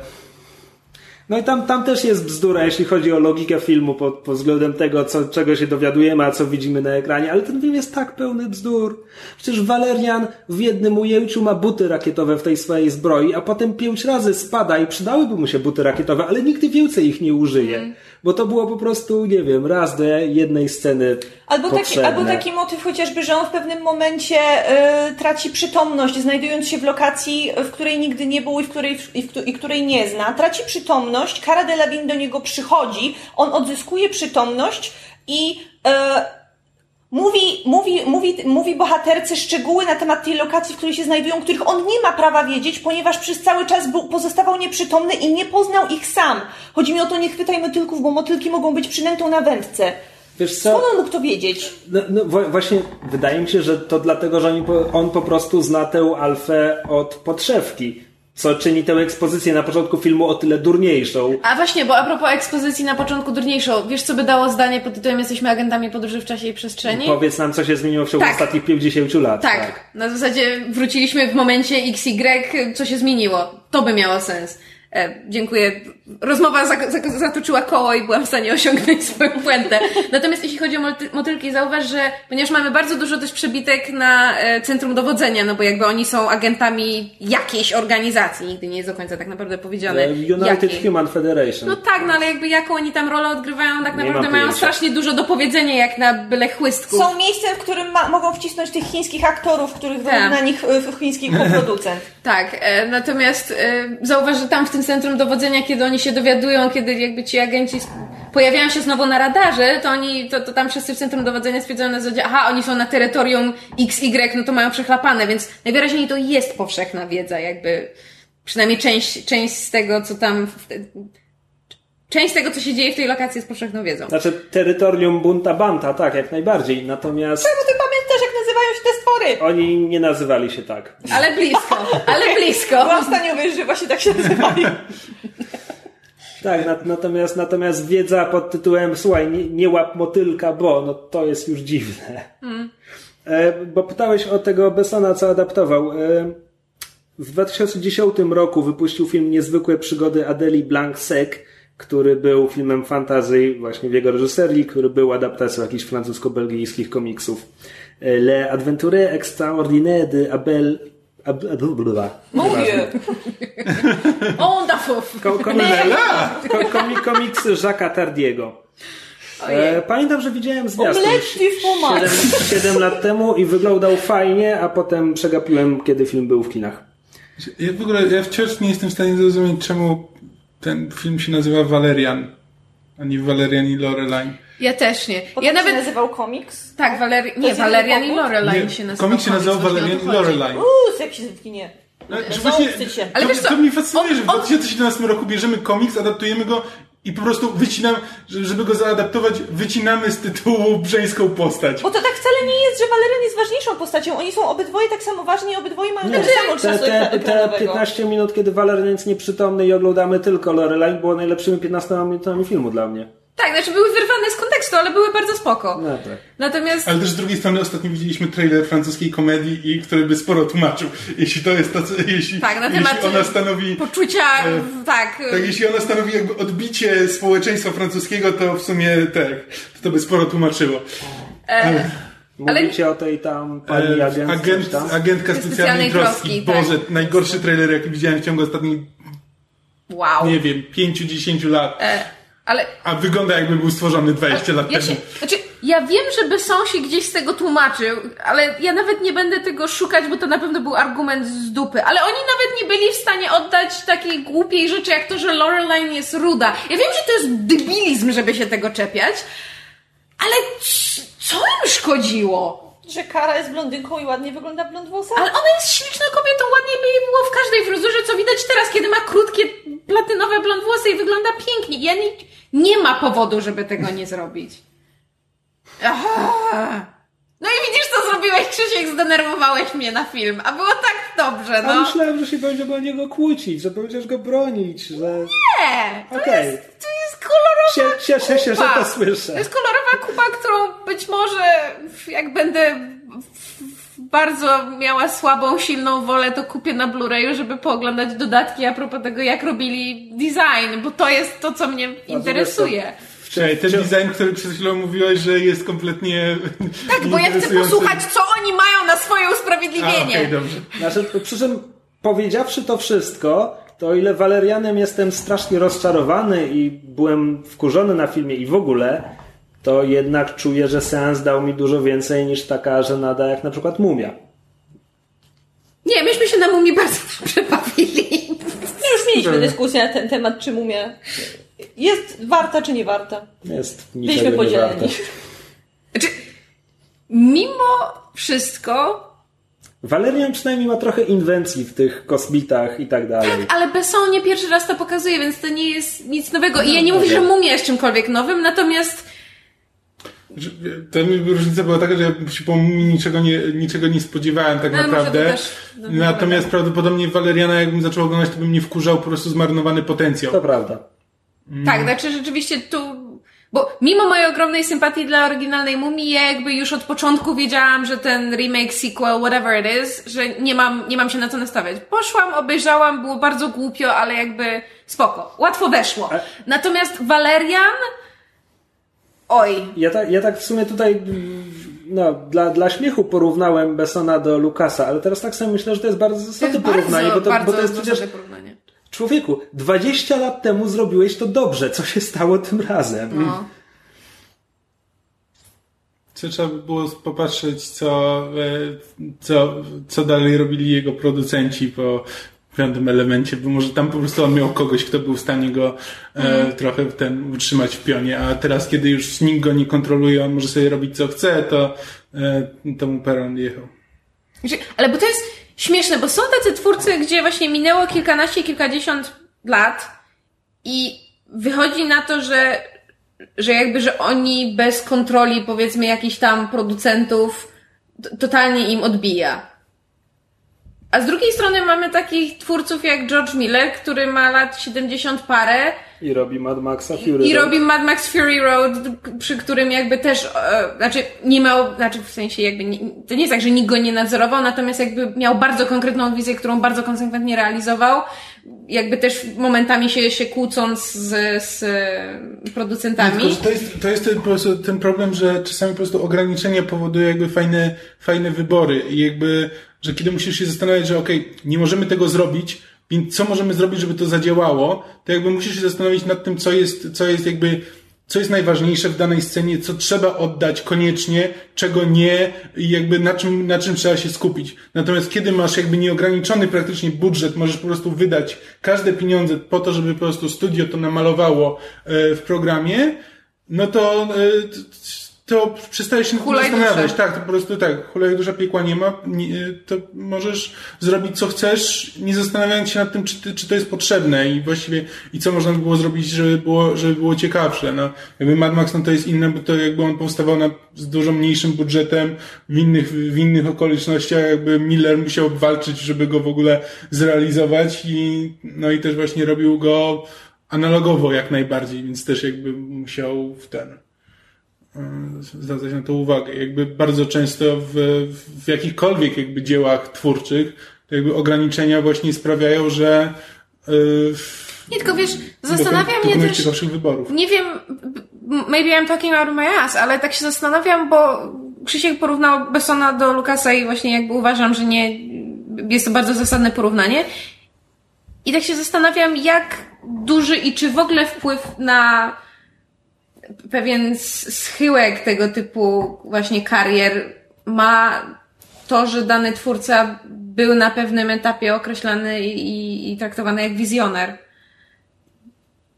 No i tam, tam też jest bzdura, jeśli chodzi o logikę filmu pod, pod względem tego, co, czego się dowiadujemy, a co widzimy na ekranie, ale ten film jest tak pełny bzdur. Przecież Valerian w jednym ujęciu ma buty rakietowe w tej swojej zbroi, a potem pięć razy spada i przydałyby mu się buty rakietowe, ale nigdy więcej ich nie użyje. Bo to było po prostu, nie wiem, raz do jednej sceny Albo taki, potrzebne. albo taki motyw chociażby, że on w pewnym momencie y, traci przytomność, znajdując się w lokacji, w której nigdy nie był i, w której, i, w, i której nie zna. Traci przytomność, Cara Delevingne do niego przychodzi, on odzyskuje przytomność i y, mówi, mówi, mówi, mówi bohaterce szczegóły na temat tej lokacji, w której się znajdują, których on nie ma prawa wiedzieć, ponieważ przez cały czas był, pozostawał nieprzytomny i nie poznał ich sam. Chodzi mi o to, nie chwytaj motylków, bo motylki mogą być przynętą na wędce. Wiesz co? Skąd on mógł to wiedzieć? No, no właśnie wydaje mi się, że to dlatego, że oni po, on po prostu zna tę alfę od podszewki, co czyni tę ekspozycję na początku filmu o tyle durniejszą. A właśnie, bo a propos ekspozycji na początku durniejszą, wiesz co by dało zdanie pod tytułem Jesteśmy agentami podróży w czasie i przestrzeni? Powiedz nam, co się zmieniło w ciągu Tak. ostatnich 50 lat. Tak, na zasadzie wróciliśmy w momencie XY, co się zmieniło. To by miało sens. E, dziękuję. Rozmowa zatoczyła koło i byłam w stanie osiągnąć swoją puentę. Natomiast jeśli chodzi o moty- motylki, zauważ, że ponieważ mamy bardzo dużo też przebitek na e, centrum dowodzenia, no bo jakby oni są agentami jakiejś organizacji, nigdy nie jest do końca tak naprawdę powiedziane. E, United jakiej. Human Federation. No tak, no ale jakby jaką oni tam rolę odgrywają, tak Nie naprawdę mają strasznie dużo do powiedzenia, jak na byle chłystków. Są miejscem, w którym ma, mogą wcisnąć tych chińskich aktorów, których Tak. na nich y, chiński [LAUGHS] koproducent. Tak, e, natomiast e, zauważ, że tam w tym centrum dowodzenia, kiedy oni się dowiadują, kiedy jakby ci agenci pojawiają się znowu na radarze, to oni, to, to tam wszyscy w centrum dowodzenia stwierdzają na zasadzie, aha, oni są na terytorium XY, no to mają przechlapane, więc najwyraźniej to jest powszechna wiedza, jakby przynajmniej część, część z tego, co tam, w te, część z tego, co się dzieje w tej lokacji jest powszechną wiedzą. Znaczy, terytorium Bunta Banta, tak, jak najbardziej. Natomiast Czemu ty pamiętasz, jak nazywają się te stwory? oni nie nazywali się tak. Ale blisko, ale blisko. Byłam [LAUGHS] w stanie uwierzyć, że właśnie tak się nazywają. [LAUGHS] Tak, nat- natomiast, natomiast wiedza pod tytułem słuchaj, nie, nie łap motylka, bo no to jest już dziwne. E, bo pytałeś o tego Bessona, co adaptował. E, w 2010 roku wypuścił film Niezwykłe przygody Adeli Blanc-Sec, który był filmem fantasy właśnie w jego reżyserii, który był adaptacją jakichś francusko-belgijskich komiksów. E, Les Aventures Extraordinaires de Abel... Mówię. On da komiks, ko, komi- komiks Jacques'a Tardiego. E, pamiętam, że widziałem zwiastun Omelette du fromage. 7, 7 lat temu i wyglądał fajnie, a potem przegapiłem, kiedy film był w kinach. Ja w ogóle ja wciąż nie jestem w stanie zrozumieć, czemu ten film się nazywa Valerian, a nie Valerian i Loreline. Ja też nie. Potem Ja się nawet... nazywał komiks. Tak, Waleri... nie, Valerian i? Loreline się nazywał. komik się nazywał Valerian i. Loreline. Uuu, seksizm w kinie. No, że właśnie, się. Ale to, wiesz co, to mnie fascynuje, on- że w on- 2017 roku bierzemy komiks, adaptujemy go I po prostu wycinam, żeby go zaadaptować, wycinamy z tytułu brzeńską postać. Bo to tak wcale nie jest, że Valerian jest ważniejszą postacią. Oni są obydwoje tak samo ważni i obydwoje mają tak samo Te, czasu te, te ekranowego. 15 minut, kiedy Valerian jest nieprzytomny i oglądamy tylko Lorelai, było najlepszymi 15 minutami filmu dla mnie. Tak, znaczy były wyrwane z kontekstu, ale były bardzo spoko. No tak. Natomiast... Ale też z drugiej strony ostatnio widzieliśmy trailer francuskiej komedii, i który by sporo tłumaczył. Jeśli to jest to, co, jeśli, Tak, na temat jeśli ona stanowi, Poczucia, tak. tak, jeśli ona stanowi jakby odbicie społeczeństwa francuskiego, to w sumie tak, to, to by sporo tłumaczyło. E, Mówicie o tej tam pani E, agent, agent, tam? agentka Specjalnej specjalnej troski, troski. tak. Boże, najgorszy trailer, jaki widziałem w ciągu ostatnich, wow. nie wiem, 5-10 lat. E, ale A wygląda jakby był stworzony 20 lat ja temu. się, znaczy, ja wiem, że Besson się gdzieś z tego tłumaczył, ale ja nawet nie będę tego szukać, bo to na pewno był argument z dupy. Ale oni nawet nie byli w stanie oddać takiej głupiej rzeczy, jak to, że Loreline jest ruda. Ja wiem, że to jest debilizm, żeby się tego czepiać, ale co im szkodziło? Że Kara jest blondynką i ładnie wygląda blond włosach? Ale ona jest śliczną kobietą, ładnie by jej było w każdej fryzurze, co widać teraz, kiedy ma krótkie, platynowe blond włosy i wygląda pięknie. Ja nie, nie ma powodu, żeby tego nie zrobić. Aha. No i widzisz, co zrobiłeś, Krzysiek, zdenerwowałeś mnie na film, a było tak dobrze, A no. myślałem, że się będziemy o niego kłócić, że będziesz go bronić, że... Nie, to Okej. jest, to jest kolorowa Cie- Cieszę się, że to słyszę. To jest kolorowa kupa, którą być może jak będę bardzo miała słabą, silną wolę, to kupię na Blu-rayu, żeby pooglądać dodatki a propos tego, jak robili design, bo to jest to, co mnie interesuje. Czekaj, ten design, który przed chwilą mówiłeś, że jest kompletnie Tak, bo ja chcę posłuchać, co oni mają na swoje A, usprawiedliwienie. okej, dobrze. Znaczy, przy czym powiedziawszy to wszystko, to o ile Walerianem jestem strasznie rozczarowany i byłem wkurzony na filmie i w ogóle, to jednak czuję, że seans dał mi dużo więcej niż taka żenada jak na przykład Mumia. Nie, myśmy się na mumii bardzo dobrze bawili. No już mieliśmy dyskusję na ten temat, czy mumia jest warta, czy nie warta. Jest Byliśmy podzieleni. Znaczy, mimo wszystko, Valerian przynajmniej ma trochę inwencji w tych kosmitach i tak dalej. ale Besson nie pierwszy raz to pokazuje, więc to nie jest nic nowego. I ja nie mówię, że mumia jest czymkolwiek nowym, natomiast To mi różnica była taka, że ja się po niczego nie, niczego nie spodziewałem tak No, naprawdę. też- no, Natomiast prawdopodobnie Waleriana, jakbym zaczął oglądać, to bym nie wkurzał po prostu zmarnowany potencjał. To prawda. Tak, znaczy rzeczywiście tu. Bo mimo mojej ogromnej sympatii dla oryginalnej mumii, ja jakby już od początku wiedziałam, że ten remake, sequel, whatever it is, że nie mam, nie mam się na co nastawiać. Poszłam, obejrzałam, było bardzo głupio, ale jakby spoko. Łatwo weszło. Natomiast Valerian. Oj. Ja tak, ja tak w sumie tutaj no, dla, dla śmiechu porównałem Bessona do Lucasa, ale teraz tak sobie myślę, że to jest bardzo zasadne porównanie, bardzo, bo, to, bardzo bo to jest przecież porównanie. człowieku, 20 lat temu zrobiłeś to dobrze, co się stało tym razem? No. Co trzeba by było popatrzeć, co, e, co, co dalej robili jego producenci po piątym elemencie, bo może tam po prostu on miał kogoś, kto był w stanie go e, trochę w ten utrzymać w pionie, a teraz, kiedy już nikt go nie kontroluje, on może sobie robić co chce, to, e, to mu peron jechał. Znaczy, Ale bo to jest śmieszne, bo są tacy twórcy, gdzie właśnie minęło kilkanaście, kilkadziesiąt lat i wychodzi na to, że, że jakby, że oni bez kontroli, powiedzmy, jakichś tam producentów, totalnie im odbija. A z drugiej strony mamy takich twórców jak George Miller, który ma lat 70 parę, I robi Mad Maxa Fury. i Road. robi Mad Max Fury Road, przy którym jakby też, e, znaczy nie miał, znaczy w sensie jakby, nie, to nie jest tak, że nikt go nie nadzorował, natomiast jakby miał bardzo konkretną wizję, którą bardzo konsekwentnie realizował, jakby też momentami się, się kłócąc z, z producentami. To jest, to jest ten, po prostu ten problem, że czasami po prostu ograniczenia powodują jakby fajne, fajne wybory i jakby, że kiedy musisz się zastanawiać, że okej, nie możemy tego zrobić, więc co możemy zrobić, żeby to zadziałało, to jakby musisz się zastanowić nad tym, co jest, co jest jakby, co jest najważniejsze w danej scenie, co trzeba oddać koniecznie, czego nie i jakby na czym, na czym trzeba się skupić. Natomiast kiedy masz jakby nieograniczony praktycznie budżet, możesz po prostu wydać każde pieniądze po to, żeby po prostu studio to namalowało e, w programie, no to, e, to przestajesz się Hulaj zastanawiać. Tak, to po prostu tak, hulaj dusza piekła nie ma, nie, to możesz zrobić co chcesz, nie zastanawiając się nad tym, czy, czy to jest potrzebne i właściwie i co można by było zrobić, żeby było, żeby było ciekawsze. No, jakby Mad Max no to jest inne, bo to jakby on powstawał na, z dużo mniejszym budżetem, w innych, w innych okolicznościach, jakby Miller musiał walczyć, żeby go w ogóle zrealizować i no i też właśnie robił go analogowo jak najbardziej, więc też jakby musiał w ten zwracać na to uwagę. Jakby bardzo często w, w jakichkolwiek jakby dziełach twórczych to jakby ograniczenia właśnie sprawiają, że yy, Nie, tylko wiesz, zastanawia mnie dokonujesz też... wyborów. Nie wiem, maybe I'm talking out of my ass, ale tak się zastanawiam, bo Krzysiek porównał Bessona do Lukasa i właśnie jakby uważam, że nie, jest to bardzo zasadne porównanie. I tak się zastanawiam, jak duży i czy w ogóle wpływ na pewien schyłek tego typu właśnie karier ma to, że dany twórca był na pewnym etapie określany i, i, i traktowany jak wizjoner.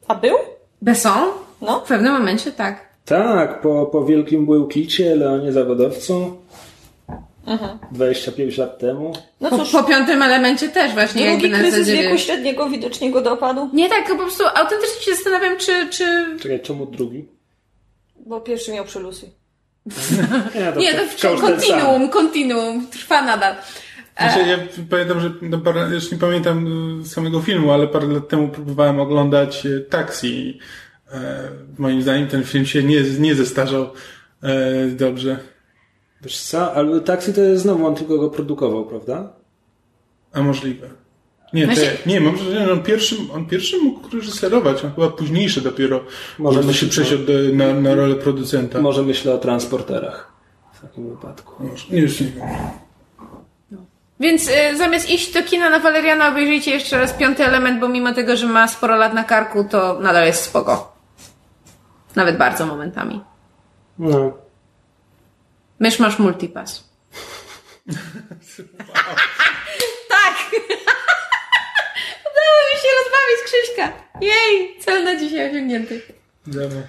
A był? Besson? No. W pewnym momencie tak. Tak, po, po wielkim Błyłkicie, Leonie Zawodowcu, 25 lat temu. No Po, cóż, po piątym elemencie też właśnie drugi jakby kryzys zasadzie, wieku średniego widocznie go dopadł, Nie tak, po prostu autentycznie się zastanawiam, czy, czy... Czekaj, czemu drugi? Bo pierwszy miał przelusy. Nie, [LAUGHS] Nie, to ten sam. kontinuum, kontinuum, trwa nadal. Znaczy, ja pamiętam, że no, parę, już nie pamiętam y, samego filmu, ale parę lat temu próbowałem oglądać y, Taxi. i, E, moim zdaniem ten film się nie, nie zestarzał e, dobrze. Wiesz co, ale Taxi to jest znowu on tylko go produkował, prawda? A możliwe. Nie, Właśnie- te, nie, mam wrażenie, że on pierwszym, on pierwszym mógł reżyserować, on chyba późniejszy dopiero Może Może się przesiadł do, na, na rolę producenta. Może myślę o transporterach w takim wypadku. Może. Nie, już nie wiem. Więc y, zamiast iść do kina na Waleriana, obejrzyjcie jeszcze raz piąty element, bo mimo tego, że ma sporo lat na karku, to nadal jest spoko. Nawet bardzo momentami. No. Mysz masz multipass. [LAUGHS] tak! Udało mi się rozbawić Krzyśka. Jej! Cel na dzisiaj osiągnięty. Dobra.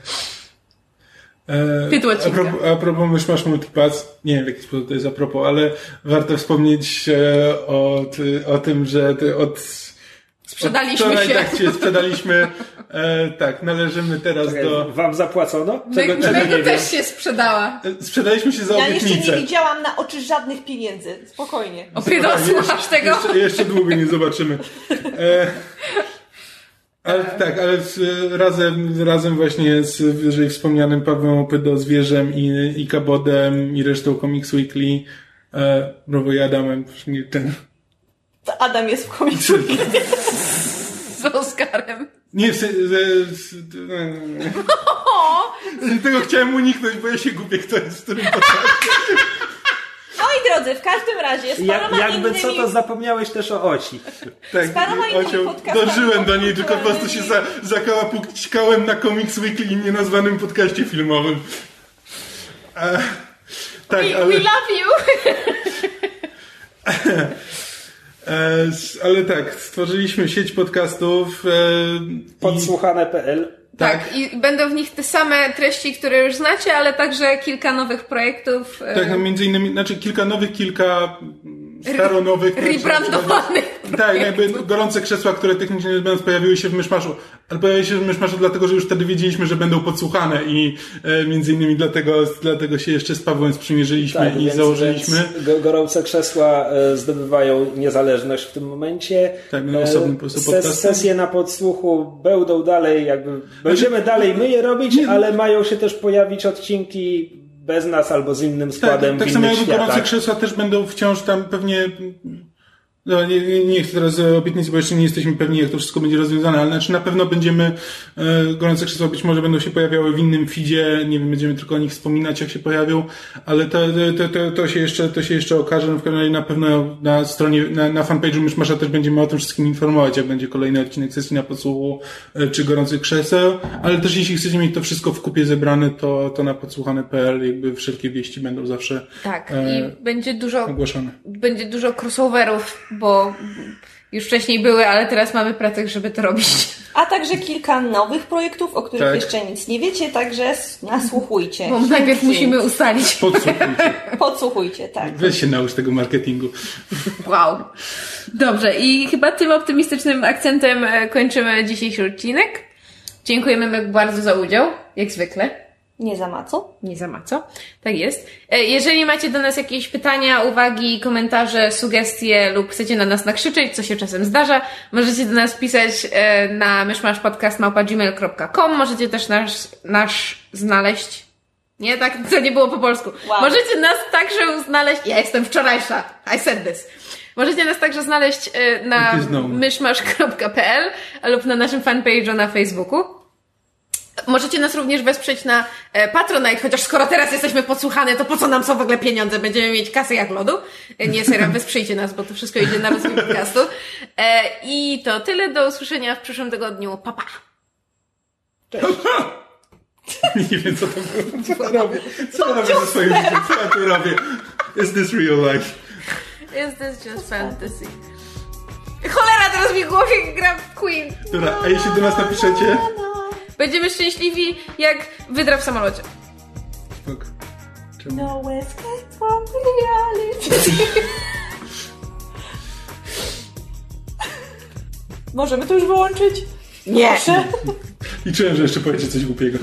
E, Tytuł a propos, a propos mysz masz multipass, nie wiem w jaki sposób to jest a propos, ale warto wspomnieć e, o, ty, o tym, że ty od Sprzedaliśmy wczoraj, się. Tak, sprzedaliśmy. [LAUGHS] E, tak, należymy teraz Czekaj, do... Wam zapłacono? My, Czego, czego nie mego wiem? też się sprzedała. E, Sprzedaliśmy się za Ja jeszcze nie widziałam na oczy żadnych pieniędzy. Spokojnie. Opiedo, słuchasz tego? Jeszcze, jeszcze długo nie zobaczymy. E, ale tak, ale z, razem, razem właśnie z wyżej wspomnianym Pawłem Opydo, Zwierzem i, i Kabodem i resztą Comics Weekly, e, Robo i Adamem, nie ten, Adam jest w komiksu. [LAUGHS] Z Oskarem. Nie, w se- z, z, e, tego chciałem uniknąć, bo ja się gubię, kto jest w którym podcastie. Moi drodzy, w każdym razie z Ja, paroma jakby innymi... co, to zapomniałeś też o Osi. Tak, paroma innymi Ocioł, podcastami dożyłem do niej, tylko po prostu się za, zakałapućkałem na Comics Weekly i nienazwanym podcaście filmowym. E, tak, We, ale, we love you! [LAUGHS] e, ale tak, stworzyliśmy sieć podcastów. E, Podsłuchane.pl Tak, i będą w nich te same treści, które już znacie, ale także kilka nowych projektów. e, tak, no między innymi, znaczy kilka nowych, kilka staronowych. Rebrandowanych. Tak, jakby gorące krzesła, które technicznie nie będąc pojawiły się w Myszmaszu. Ale pojawiły się w Myszmaszu dlatego, że już wtedy wiedzieliśmy, że będą podsłuchane i e, między innymi dlatego, dlatego się jeszcze z Pawłem sprzymierzyliśmy Tak, i więc, założyliśmy. Więc go- gorące krzesła e, zdobywają niezależność w tym momencie. Tak, no, E, osobny po prostu ses-. Sesje na podsłuchu będą dalej, jakby będziemy dalej my je robić, ale mają się też pojawić odcinki bez nas albo z innym Tak, składem tak w samo jak światach. krzesła też będą wciąż tam pewnie. No, nie, nie, nie chcę teraz e, obietnicy, bo jeszcze nie jesteśmy pewni, jak to wszystko będzie rozwiązane, ale znaczy na pewno będziemy, e, gorące krzesła być może będą się pojawiały w innym feedzie, nie wiem, będziemy tylko o nich wspominać, jak się pojawią, ale to, to, to, to, się, jeszcze, to się jeszcze okaże, no w każdym razie na pewno na stronie, na, na fanpage'u Myszmasza też będziemy o tym wszystkim informować, jak będzie kolejny odcinek sesji na podsłuchu, e, czy gorących krzeseł, ale też jeśli chcecie mieć to wszystko w kupie zebrane, to, to na podsłuchane.pl jakby wszelkie wieści będą zawsze Tak, E, i będzie dużo, ogłaszane. będzie dużo crossoverów, bo już wcześniej były, ale teraz mamy pracę, żeby to robić. A także kilka nowych projektów, o których Tak. jeszcze nic nie wiecie, także nasłuchujcie. Bo najpierw musimy ustalić. Podsłuchujcie. Podsłuchujcie, tak. Weź się naucz tego marketingu. Wow. Dobrze, i chyba tym optymistycznym akcentem e, kończymy dzisiejszy odcinek. Dziękujemy bardzo za udział, jak zwykle. Nie za ma co. Nie za ma co. Tak jest. E, Jeżeli macie do nas jakieś pytania, uwagi, komentarze, sugestie lub chcecie na nas nakrzyczeć, co się czasem zdarza, możecie do nas pisać e, na myszmaszpodcast.gmail.com Możecie też nasz, nasz znaleźć. Nie, tak to nie było po polsku. Wow. Możecie nas także znaleźć. Ja jestem wczorajsza. I said this. Możecie nas także znaleźć e, na myszmasz.pl lub na naszym fanpage'u na Facebooku. Możecie nas również wesprzeć na e, Patronite, chociaż skoro teraz jesteśmy podsłuchane, to po co nam są w ogóle pieniądze? Będziemy mieć kasę jak lodu. E, Nie, serio, [LAUGHS] wesprzyjcie nas, bo to wszystko idzie na rozwój podcastu. E, I to tyle, do usłyszenia w przyszłym tygodniu. Pa, pa! [LAUGHS] Nie wiem, co to było. Co ja robię? Co ja robię ze swoim życiem? Co ja tu robię? Is this real life? Is this just fantasy? Cholera, teraz mi w głowie gra Queen. Dobra, a jeśli do nas napiszecie... Będziemy szczęśliwi jak wydra w samolocie. Spoko. No escape from reality. [LAUGHS] Możemy to już wyłączyć? Nie. Proszę. Liczyłem, że jeszcze powiecie coś głupiego.